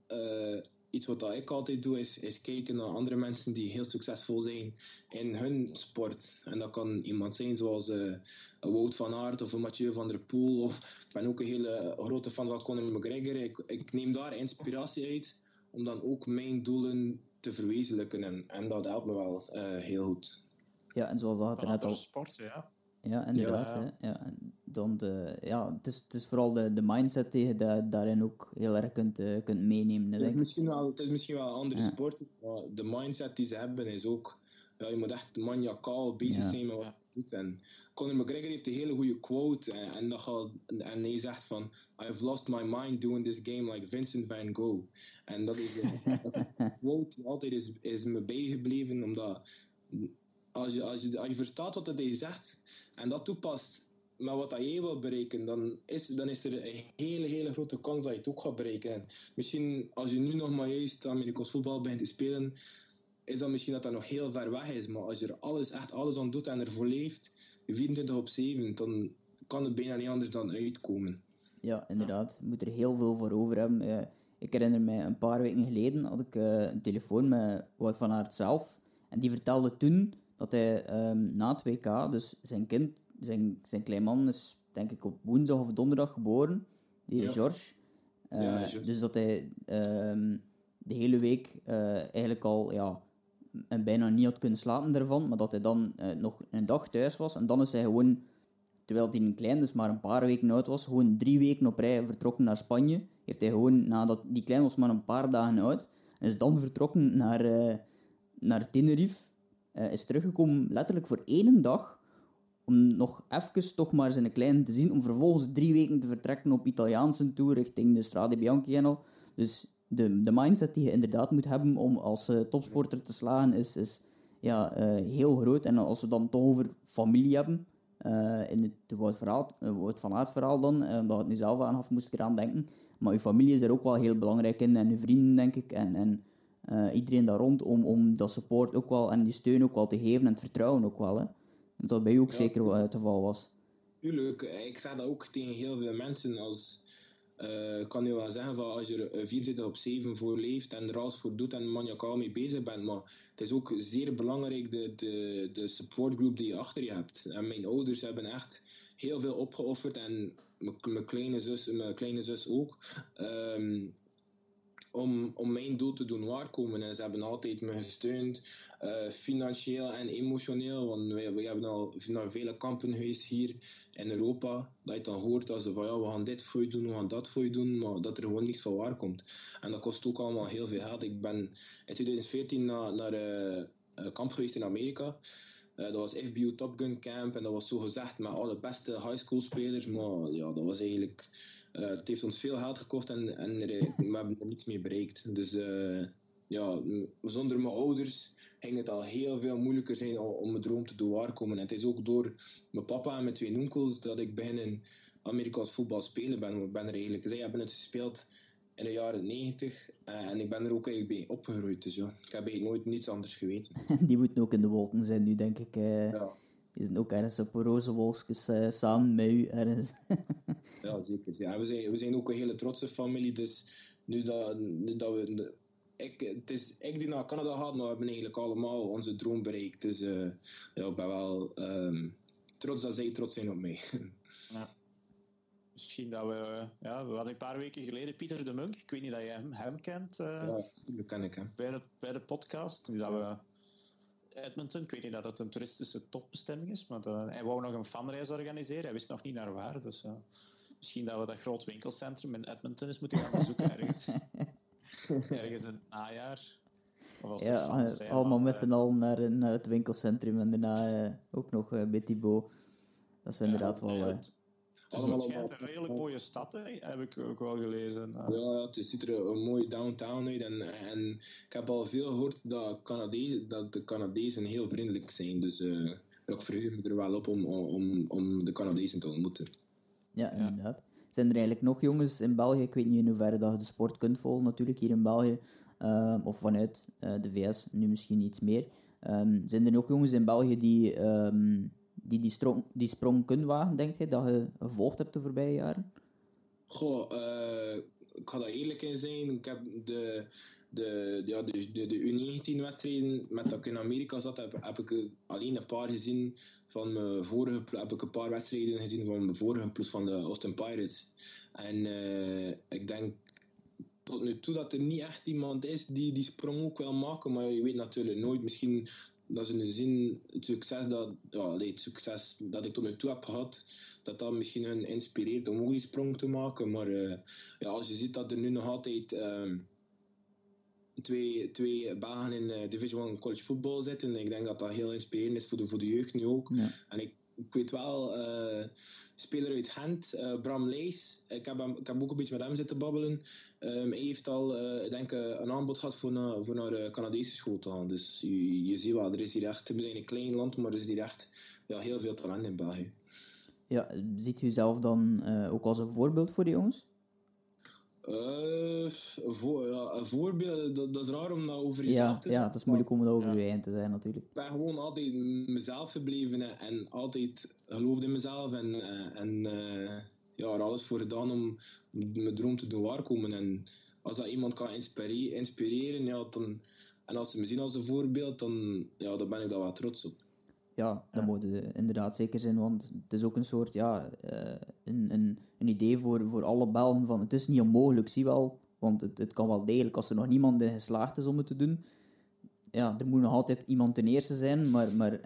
iets wat ik altijd doe, is, is kijken naar andere mensen die heel succesvol zijn in hun sport. En dat kan iemand zijn zoals uh, Wout van Aert of Mathieu van der Poel. Of, ik ben ook een hele grote fan van Conor McGregor. Ik, ik neem daar inspiratie uit om dan ook mijn doelen te verwezenlijken. En, en dat helpt me wel uh, heel goed. Ja, en zoals dat net al... sport, ja. Ja, inderdaad. Ja. Hè? Ja. Dan de, ja, het, is, het is vooral de, de mindset die je da daarin ook heel erg kunt, uh, kunt meenemen. Het is, misschien wel, het is misschien wel een andere ja. sport, maar de mindset die ze hebben is ook ja, je moet echt maniacaal bezig zijn met wat je doet. En Conor McGregor heeft een hele goede quote en, en, dat gaat, en hij zegt van I've lost my mind doing this game like Vincent van Gogh. En dat is een quote die altijd is, is me bijgebleven, omdat als je, als, je, als je verstaat wat hij zegt en dat toepast met wat jij wil bereiken, dan is, dan is er een hele, hele grote kans dat je het ook gaat bereiken. misschien als je nu nog maar juist Amerikaans voetbal begint te spelen, is dat misschien dat dat nog heel ver weg is. Maar als je er alles, echt alles aan doet en ervoor leeft, 24 op 7, dan kan het bijna niet anders dan uitkomen. Ja, inderdaad. Je moet er heel veel voor over hebben. Uh, ik herinner me, een paar weken geleden had ik uh, een telefoon met Wout van Aert zelf. En die vertelde toen dat hij um, na het WK, dus zijn kind, zijn, zijn klein man is denk ik op woensdag of donderdag geboren, die ja. George. Uh, ja, dus dat hij um, de hele week eigenlijk al ja, en bijna niet had kunnen slapen daarvan, maar dat hij dan uh, nog een dag thuis was. En dan is hij gewoon, terwijl hij een klein, dus maar een paar weken oud was, gewoon drie weken op rij vertrokken naar Spanje. Heeft hij gewoon, nadat die klein was maar een paar dagen oud, en is dan vertrokken naar, naar Tenerife. Uh, is teruggekomen letterlijk voor één dag, om nog even toch maar zijn klein te zien, om vervolgens drie weken te vertrekken op Italiaanse tour richting de Strade Bianchi en al. Dus de, de mindset die je inderdaad moet hebben om als uh, topsporter te slagen is, is ja, uh, heel groot. En als we dan toch over familie hebben, in het Wout, verhaal, van Aert dan, omdat het nu zelf aan af moest ik eraan denken. Maar je familie is er ook wel heel belangrijk in en je vrienden, denk ik. En, en iedereen daar rond om, om dat support ook wel en die steun ook wel te geven en het vertrouwen ook wel. Hè. Dat bij u ook zeker wel het geval was. Tuurlijk, ik zeg dat ook tegen heel veel mensen als uh, kan je wel zeggen van als je er 24 op 7 voor leeft en er alles voor doet en maniacaal mee bezig bent. Maar het is ook zeer belangrijk de, de, de supportgroep die je achter je hebt. En mijn ouders hebben echt heel veel opgeofferd en mijn kleine zus, mijn kleine zus ook. Um, om, om mijn doel te doen waarkomen. En ze hebben altijd me gesteund, uh, financieel en emotioneel. Want we, hebben al naar vele kampen geweest hier in Europa. Dat je dan hoort dat ze van ja, we gaan dit voor je doen, we gaan dat voor je doen. Maar dat er gewoon niks van waar komt. En dat kost ook allemaal heel veel geld. Ik ben in 2014 naar, naar uh, kamp geweest in Amerika. Uh, dat was FBU Top Gun Camp en dat was zo gezegd met alle beste high school spelers. Maar ja, dat was eigenlijk uh, het heeft ons veel geld gekost en, en we hebben er niets mee bereikt. Dus uh, ja, zonder mijn ouders ging het al heel veel moeilijker zijn om mijn droom te doen waarkomen. En het is ook door mijn papa en mijn twee onkels dat ik begin in Amerikaans voetbal spelen ben. Ik ben er eigenlijk, zij hebben het gespeeld in de jaren 90 uh, eh, en ik ben er ook eigenlijk bij opgegroeid. Dus ja, ik heb eigenlijk nooit niets anders geweten. Die moeten ook in de wolken zijn nu, denk ik. Ja. Die zijn ook ergens op roze wolkjes uh, samen met u ergens. Ja, zeker. Ja, we, zijn, we zijn ook een hele trotse familie. Dus nu dat, nu dat we. Ik, het is ik die naar Canada gaat, maar we hebben eigenlijk allemaal onze droom bereikt. Dus uh, ja, ik ben wel um, trots dat zij trots zijn op mij. Ja. Misschien dat we... Ja, we hadden een paar weken geleden Pieter de Munk. Ik weet niet dat je hem, hem kent. Uh, ja, dat ken ik hem. Bij de, bij de podcast. Nu dat we... Edmonton, ik weet niet dat het een toeristische topbestemming is, maar uh, hij wou nog een fanreis organiseren. Hij wist nog niet naar waar, dus... Uh, Misschien dat we dat groot winkelcentrum in Edmonton eens moeten gaan bezoeken ergens. ergens in het najaar. ja, eh, allemaal met z'n allen naar, naar het winkelcentrum en daarna uh, ook nog uh, bij Thibaut. Dat is inderdaad wel... het, is een redelijk mooie stad, hè? heb ik ook wel gelezen. Ja, ja het ziet er een mooie downtown uit. En, en ik heb al veel gehoord dat, Canadees, dat de Canadezen heel vriendelijk zijn. Dus uh, ik verheug me er wel op om, om, om de Canadezen te ontmoeten. Ja, inderdaad. Zijn er eigenlijk nog jongens in België? Ik weet niet in hoeverre dat je de sport kunt volgen, natuurlijk hier in België. Ehm, of vanuit uh, de VS, nu misschien iets meer. Um, zijn er nog jongens in België die um, die, die, strong, die sprong kunnen wagen, denk je, dat je gevolgd hebt de voorbije jaren? Goh, uh, ik ga daar eerlijk in zijn. Ik heb de, de, ja, de, de, de U19-wedstrijden met dat ik in Amerika zat, heb, heb ik alleen een paar gezien van mijn vorige heb ik een paar wedstrijden gezien van mijn vorige plus van de Austin Pirates. En uh, ik denk tot nu toe dat er niet echt iemand is die die sprong ook wil maken, maar je weet natuurlijk nooit. Misschien dat ze zin, het succes dat, ja, het succes dat ik tot nu toe heb gehad, dat dat misschien hun inspireert om ook die sprong te maken. Maar uh, ja, als je ziet dat er nu nog altijd. Uh, twee, twee banen in uh, Division 1 college football zitten. En ik denk dat dat heel inspirerend is voor de, voor de jeugd nu ook. En ik, ik weet wel, uh, speler uit Gent, uh, Bram Lees. Ik heb, hem, ik heb ook een beetje met hem zitten babbelen. Um, hij heeft al, ik denk, een aanbod gehad voor, voor naar de Canadese school te gaan. Dus je, je ziet wel, er is hier echt, we zijn een klein land, maar er is hier echt ja, heel veel talent in België. Ja, ziet u zelf dan ook als een voorbeeld voor die jongens? Uh, voor, ja, een voorbeeld, dat, dat, is raar om dat over jezelf ja, te zeggen. Ja, het is moeilijk om het over ja. je heen te zijn natuurlijk. Ik ben gewoon altijd mezelf gebleven en altijd geloofde in mezelf en, uh, en uh, ja, er alles voor gedaan om mijn droom te doen waarkomen. En als dat iemand kan inspireren, inspireren ja, dan, en als ze me zien als een voorbeeld, dan, ja, dan ben ik daar wel trots op ja, dat moet inderdaad zeker zijn, want het is ook een soort, ja, uh, een, een, een idee voor, voor alle Belgen van het is niet onmogelijk, zie wel, want het, het kan wel degelijk als er nog niemand in geslaagd is om het te doen. Ja, er moet nog altijd iemand ten eerste zijn, maar, maar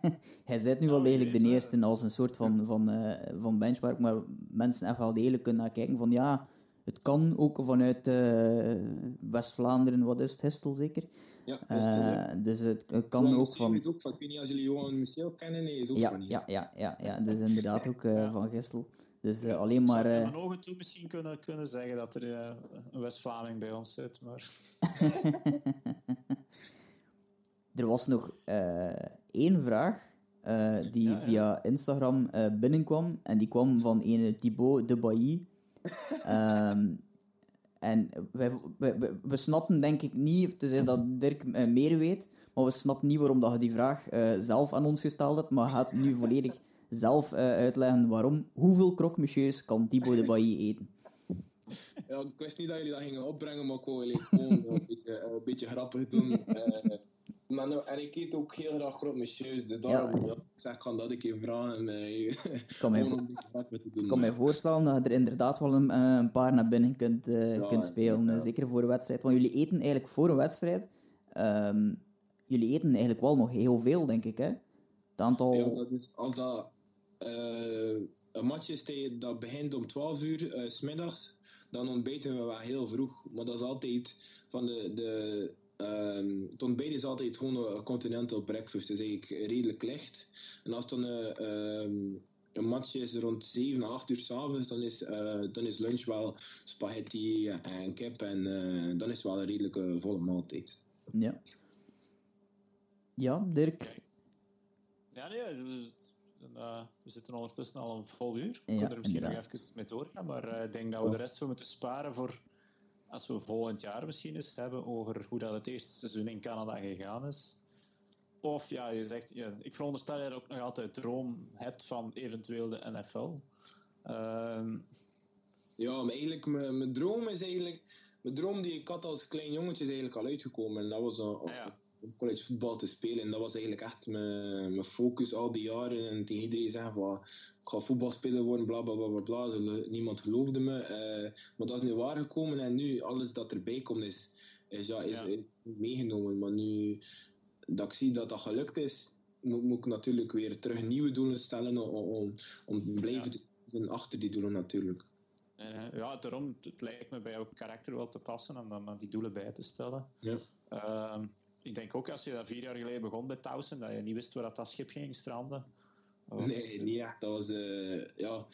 hij zit nu wel degelijk de eerste als een soort van, van, uh, van benchmark, maar mensen echt wel degelijk kunnen naar kijken van ja, het kan ook vanuit uh, West-Vlaanderen, wat is het, Hestel zeker? Ja, uh, dus het, kan ook van... Is ook van... Ik weet niet als jullie Johan Michel kennen, nee, is ook ja, van Ja, ja, ja, ja, dat is inderdaad ook uh, van Gestel. Dus uh, alleen maar... Ik zou ogen toe misschien kunnen, kunnen zeggen dat er een West-Vlaming bij ons zit, maar... er was nog één vraag die ja, via Instagram binnenkwam. En die kwam van een Thibaut de Bailly. Um, En wij, we, snappen denk ik niet, te zeggen dat Dirk uh, meer weet, maar we snappen niet waarom dat je die vraag uh, zelf aan ons gesteld hebt, maar gaat nu volledig zelf uh, uitleggen waarom. Hoeveel croque kan Thibaut de Bailly eten? Ja, ik wist niet dat jullie dat gingen opbrengen, maar ik wou gewoon een beetje, een beetje grappig doen. Maar nou, en ik eet ook heel graag croque monsieur, dus daarom ja. ik zeg, kan dat ik even vragen. En, kan mij, ik kan mij voorstellen dat je er inderdaad wel een, eh, een paar naar binnen kunt, uh, ja, kunt spelen, ja. zeker voor een wedstrijd. Want jullie eten eigenlijk voor een wedstrijd, um, jullie eten eigenlijk wel nog heel veel, denk ik, hè? Het aantal... Ja, dat is, als dat uh, een match is dat begint om 12 uur s smiddags, dan ontbijten we wel heel vroeg. Maar dat is altijd van de... de Um, het ontbijt is altijd gewoon een continental breakfast, dus eigenlijk redelijk licht. En als dan een, um, een match is rond 7, 8 uur s'avonds, dan, is, uh, dan is lunch wel spaghetti en kip en uh, dan is het wel een redelijke volle maaltijd. Ja. Ja, Dirk? Ja, nee, we, we zitten ondertussen al een vol uur. Ik ja, er misschien nog even mee doorgaan, maar ik denk dat we de rest zo moeten sparen voor als we volgend jaar misschien eens hebben over hoe dat het eerste seizoen in Canada gegaan is. Of ja, je zegt, ja, ik veronderstel dat je ook nog altijd droom hebt van eventueel de NFL. Ehm, ja, maar eigenlijk, mijn, mijn droom is eigenlijk, mijn droom die ik had als klein jongetje is eigenlijk al uitgekomen. En dat was al, ja college voetbal te spelen. En dat was eigenlijk echt mijn, mijn focus al die jaren. En tegen iedereen zeggen van, ik ga voetbalspeler worden, bla bla bla bla. Niemand geloofde me. Uh, maar dat is nu waar gekomen. En nu, alles dat erbij komt, is, is, ja, is, is meegenomen. Maar nu dat ik zie dat dat gelukt is, moet, moet ik natuurlijk weer terug nieuwe doelen stellen om, om, om te blijven ja. te zijn achter die doelen natuurlijk. Uh, ja, daarom het lijkt me bij jouw karakter wel te passen om dan die doelen bij te stellen. Ja. Uh, ik denk ook als je dat vier jaar geleden begon bij Towson, dat je niet wist waar dat, schip ging stranden. nee, niet. Dat was, uh, ja,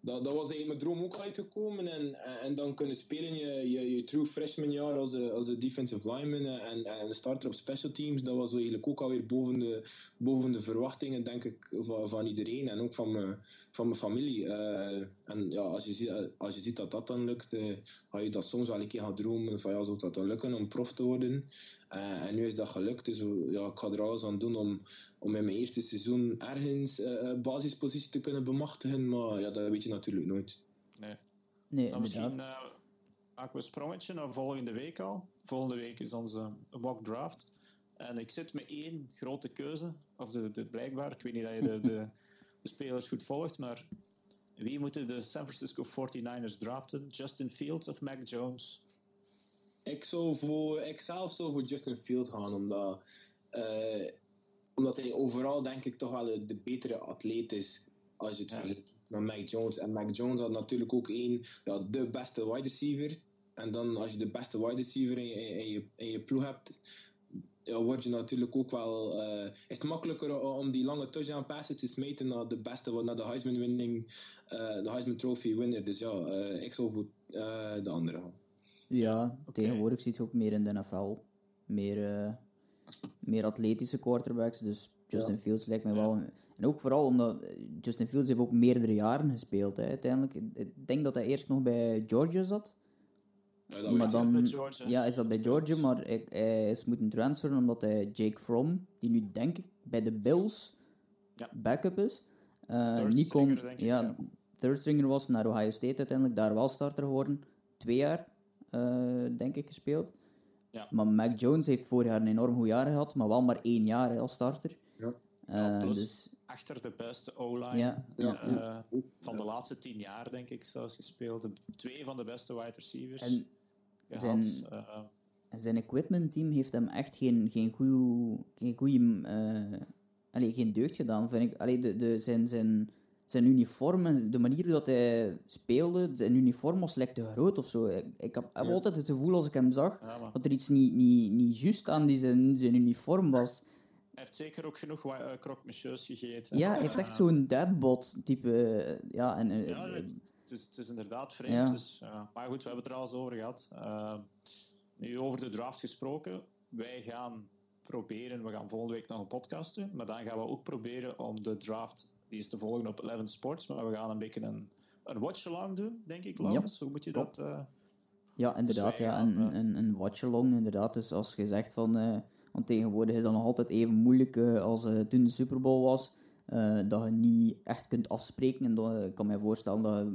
dat, dat was eigenlijk mijn droom ook uitgekomen. En, en dan kunnen spelen je, je, je true freshman jaar als een, als een defensive lineman en, en starter op special teams. Dat was eigenlijk ook alweer boven de, boven de verwachtingen, denk ik, van, van iedereen. En ook van mijn, van mijn familie. Uh, en ja, als je, ziet, als je ziet dat dat dan lukt, uh, ga je dat soms wel een keer gaan dromen van ja, zou dat dan lukken om prof te worden. Uh, en nu is dat gelukt, dus ja, ik ga er alles aan doen om, om in mijn eerste seizoen ergens uh, basispositie te kunnen bemachtigen, maar ja, dat weet je natuurlijk nooit. Nee. nee dan misschien uh, maken we een sprongetje naar volgende week al. Volgende week is onze mock draft. En ik zit met één grote keuze, of de, de, blijkbaar, ik weet niet dat je de, de, de spelers goed volgt, maar wie moeten de San Francisco 49ers draften? Justin Fields of Mac Jones? Ik, zou voor, ik zelf zou voor Justin Fields gaan, omdat, uh, omdat hij overal denk ik toch wel de, de betere atleet is als je het ja. vergelijkt met Mac Jones. En Mac Jones had natuurlijk ook één, ja, de beste wide receiver. En dan als je de beste wide receiver in, je- in, je, in je ploeg hebt, word je natuurlijk ook wel. eh, is het makkelijker om die lange touchdown passes te smeten naar de beste, naar de Heisman winning, eh, de Heisman Trophy winner. Dus ja, eh, ik zou voor eh, de andere gaan. Ja, tegenwoordig ziet je ook meer in de NFL. Meer, eh, meer atletische quarterbacks. Dus Justin Fields lijkt mij wel. En ook vooral omdat Justin Fields heeft ook meerdere jaren gespeeld. Hè, uiteindelijk. Ik- Ik denk dat hij eerst nog bij Georgia zat. Dat Maar dan, bij Georgia. ja, is dat bij Georgia, maar hij, hij is moeten transferen omdat hij Jake Fromm, die nu denk ik bij de Bills Ja. backup is, eh, Third niet kon, stringer, denk ik, ja, ja. third stringer was naar Ohio State uiteindelijk, daar wel starter geworden. Twee jaar, eh, denk ik, gespeeld. Ja. Maar Mac Jones heeft vorig jaar een enorm goed jaar gehad, maar wel maar één jaar als starter. Ja. Eh, dus achter de beste O-line Ja, ja. eh, van de laatste tien jaar, denk ik, zelfs gespeeld. De- Twee van de beste wide receivers En. Zijn- Eh, zijn equipment team heeft hem echt geen, geen goede, geen goede, eh, allee, geen deugd gedaan, vind ik. Allee, de, de, zijn, zijn, zijn uniform en de manier hoe dat hij speelde, zijn uniform was lekker te groot of zo. Ik, ik heb, heb altijd het gevoel als ik hem zag, Ja, dat er iets niet, niet, niet juist aan die zijn, zijn uniform was. hij heeft zeker ook genoeg wa- eh, croque gegeten. Ja, hij heeft echt zo'n deadbot type, ja, en... Ja, het, het is, het is inderdaad vreemd. Ja. Dus, ja. Maar goed, we hebben het er al eens over gehad. Eh, nu over de draft gesproken. Wij gaan proberen, we gaan volgende week nog een podcast doen, maar dan gaan we ook proberen om de draft, die is te volgen op 11 Sports, maar we gaan een beetje een, een watch-along doen, denk ik, Laurens. Hoe moet je dat... eh, Ja, inderdaad. Ja. Een, eh, een, een watch-along, inderdaad. Dus als je zegt van... eh, want tegenwoordig is dat nog altijd even moeilijk eh, als eh, toen de Super Bowl was. Eh, dat je niet echt kunt afspreken. En dat, ik kan me voorstellen dat eh,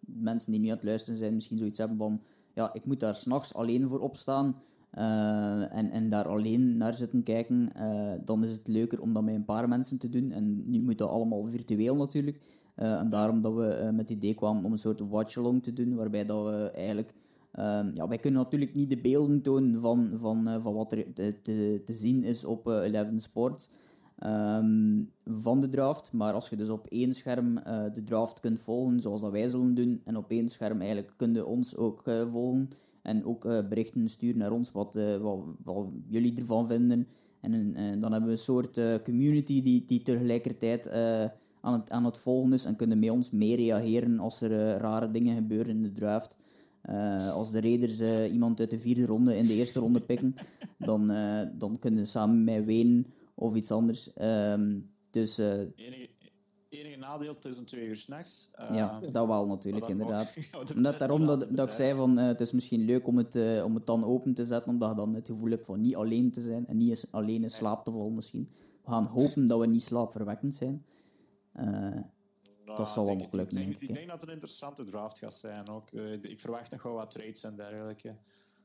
mensen die nu aan het luisteren zijn misschien zoiets hebben van... Ja, ik moet daar s'nachts alleen voor opstaan. eh, en, en daar alleen naar zitten kijken. eh, dan is het leuker om dat met een paar mensen te doen. En nu moet dat allemaal virtueel natuurlijk. En daarom dat we met het idee kwamen om een soort watch-along te doen. Waarbij dat we eigenlijk... Ehm, ja, wij kunnen natuurlijk niet de beelden tonen van, van, van wat er te, te, te zien is op eh, Eleven Sports ehm, van de draft. Maar als je dus op één scherm eh, de draft kunt volgen, zoals dat wij zullen doen, en op één scherm eigenlijk kun je ons ook eh, volgen en ook eh, berichten sturen naar ons wat, wat, wat jullie ervan vinden. En dan hebben we een soort community die, die tegelijkertijd aan, het, aan het volgen is en kunnen met ons mee reageren als er rare dingen gebeuren in de draft. Als de Raiders eh, iemand uit de vierde ronde in de eerste ronde pikken, dan, dan kunnen we samen met wenen of iets anders. Ehm, dus eh, enige, enige nadeel, het is om twee uur s'nachts. Uh, ja, dat wel natuurlijk, inderdaad. Net Net daarom dat, dat ik zei van, eh, het is misschien leuk om het, eh, om het dan open te zetten, omdat je dan het gevoel hebt van niet alleen te zijn en niet alleen in slaap te vallen misschien. We gaan hopen dat we niet slaapverwekkend zijn. Eh, dat zal niet. lukken, Ik denk, ik, denk dat het een interessante draft gaat zijn ook. Ik verwacht nog wel wat trades en dergelijke.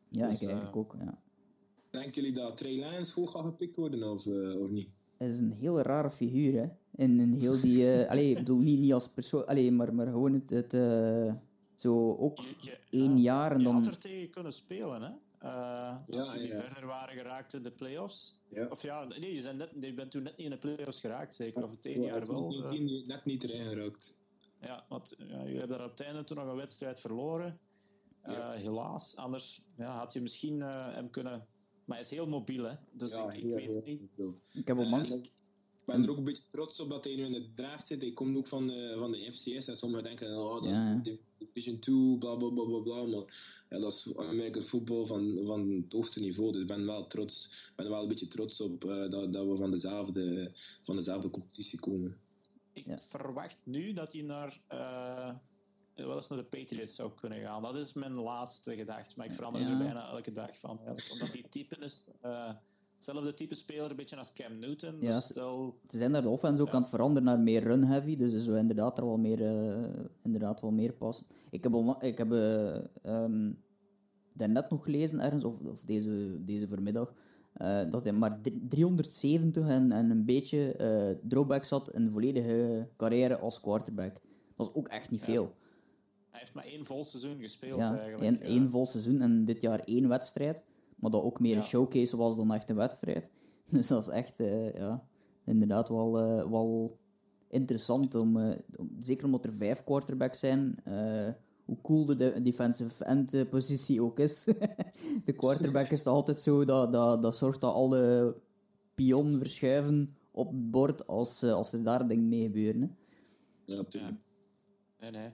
ja, Dus, ik eigenlijk ook. Ja. Denken jullie dat Trey Lance hoog gaat gepikt worden of, eh, of niet? Hij is een heel rare figuur, hè. In, in heel die... eh allee, ik bedoel, niet, niet als persoon... Allee, maar, maar gewoon het... het eh, zo ook Je- je- één ja, jaar en Je dan... had er tegen kunnen spelen, hè? Eh, als Ja, we niet ja. verder waren geraakt in de playoffs. Ja. Of ja, nee, je, bent net, je bent toen net niet in de playoffs geraakt, zeker. Of het één Ja, jaar wel. 2019 net niet erin geraakt. Ja, want ja, jullie hebben daar op het einde toen nog een wedstrijd verloren. Eh, helaas. Anders ja, had je misschien eh, hem kunnen... Maar hij is heel mobiel, hè. Dus Ja, ik, ik heel, weet heel niet... Ik heb onlangs... En Ik ben er ook een beetje trots op dat hij nu in de draft zit. Hij komt ook van de, van de FCS en sommigen denken, oh, dat Ja, ja. is Division 2, bla bla bla bla bla. Maar ja, dat is Amerikaans voetbal van, van het hoogste niveau. Dus ik ben wel trots, ik ben er wel een beetje trots op eh, dat, dat we van dezelfde, van dezelfde competitie komen. Ik Ja. verwacht nu dat hij naar, eh, wel eens naar de Patriots zou kunnen gaan. Dat is mijn laatste gedachte. Maar ik verander Ja. er bijna elke dag van. Omdat hij type is... eh, hetzelfde type speler, een beetje als Cam Newton. Ja, Dus stel, Ze zijn daar de offense ook aan het veranderen naar meer run-heavy, dus zou inderdaad er wel meer, eh, inderdaad wel meer passen. Ik heb, ik heb eh, ehm, daarnet nog gelezen ergens, of, of deze, deze vanmiddag, dat hij maar drie- 370 en, en een beetje drawbacks had in een volledige carrière als quarterback. Dat is ook echt niet veel. Hij heeft maar één vol seizoen gespeeld Ja, eigenlijk. één, Ja. één vol seizoen en dit jaar één wedstrijd. Maar dat ook meer Ja. een showcase was dan echt een wedstrijd. Dus dat is echt, eh, ja, inderdaad wel, eh, wel interessant. Om, eh, om- zeker omdat er vijf quarterbacks zijn, eh, hoe cool de defensive end positie ook is. de quarterback is altijd zo, dat, dat, dat zorgt dat alle pion verschuiven op het bord als, als er daar dingen mee gebeuren. Hè. Ja, natuurlijk. Nee, nee.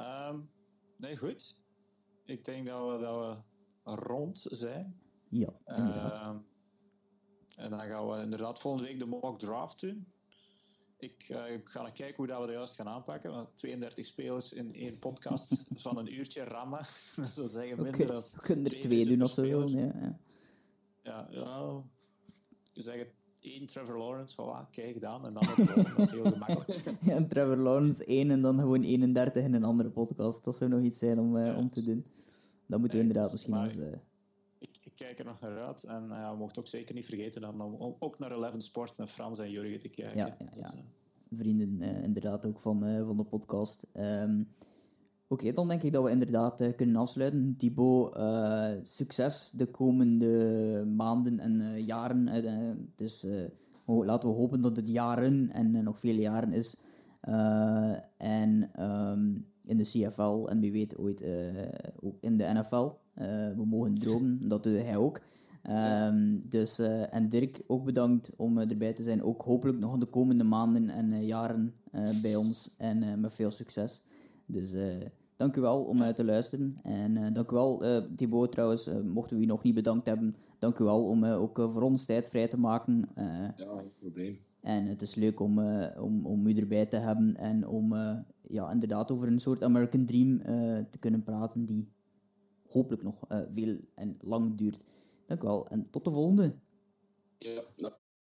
Um, nee, goed. Ik denk dat we, dat we rond zijn. Ja. Uh, en dan gaan we inderdaad volgende week de mock draft doen. Ik uh, ga nog kijken hoe dat we dat juist gaan aanpakken. Want 32 spelers in één podcast van een uurtje rammen. dat zou zeggen minder okay. dan. We kunnen er twee doen of zo. Ja, ja. ja, ja. Zeggen één Trevor Lawrence, voilà, kijk gedaan. En dan dat is heel gemakkelijk. ja, Trevor Lawrence één en dan gewoon 31 in een andere podcast. Dat zou nog iets zijn om, ja. om te doen. Dat moeten we inderdaad misschien als... Uh... Ik, ik, kijk er nog naar uit. En uh, ja, we mochten ook zeker niet vergeten dan om ook naar Eleven Sport met Frans en Jurgen te kijken. Ja, ja, ja. Dus, Vrienden inderdaad ook van, van de podcast. Um, Oké, okay, dan denk ik dat we inderdaad uh, kunnen afsluiten. Thibaut, uh, succes de komende maanden en uh, jaren. dus laten we hopen dat het jaren en nog vele jaren is. en um, in de CFL en wie weet ooit ook in de NFL. we mogen dromen, dat doet hij ook. Um, dus, en Dirk, ook bedankt om erbij te zijn. Ook hopelijk nog de komende maanden en jaren bij ons. En met veel succes. Dus dank u wel om uh, te luisteren. En uh, dank u wel, Thibaut trouwens, mochten we u nog niet bedankt hebben. Dank u wel om ook voor ons tijd vrij te maken. ja, geen probleem. En het is leuk om, om, om u erbij te hebben en om ja, inderdaad over een soort American Dream te kunnen praten die hopelijk nog veel en lang duurt. Dank u wel en tot de volgende. Ja,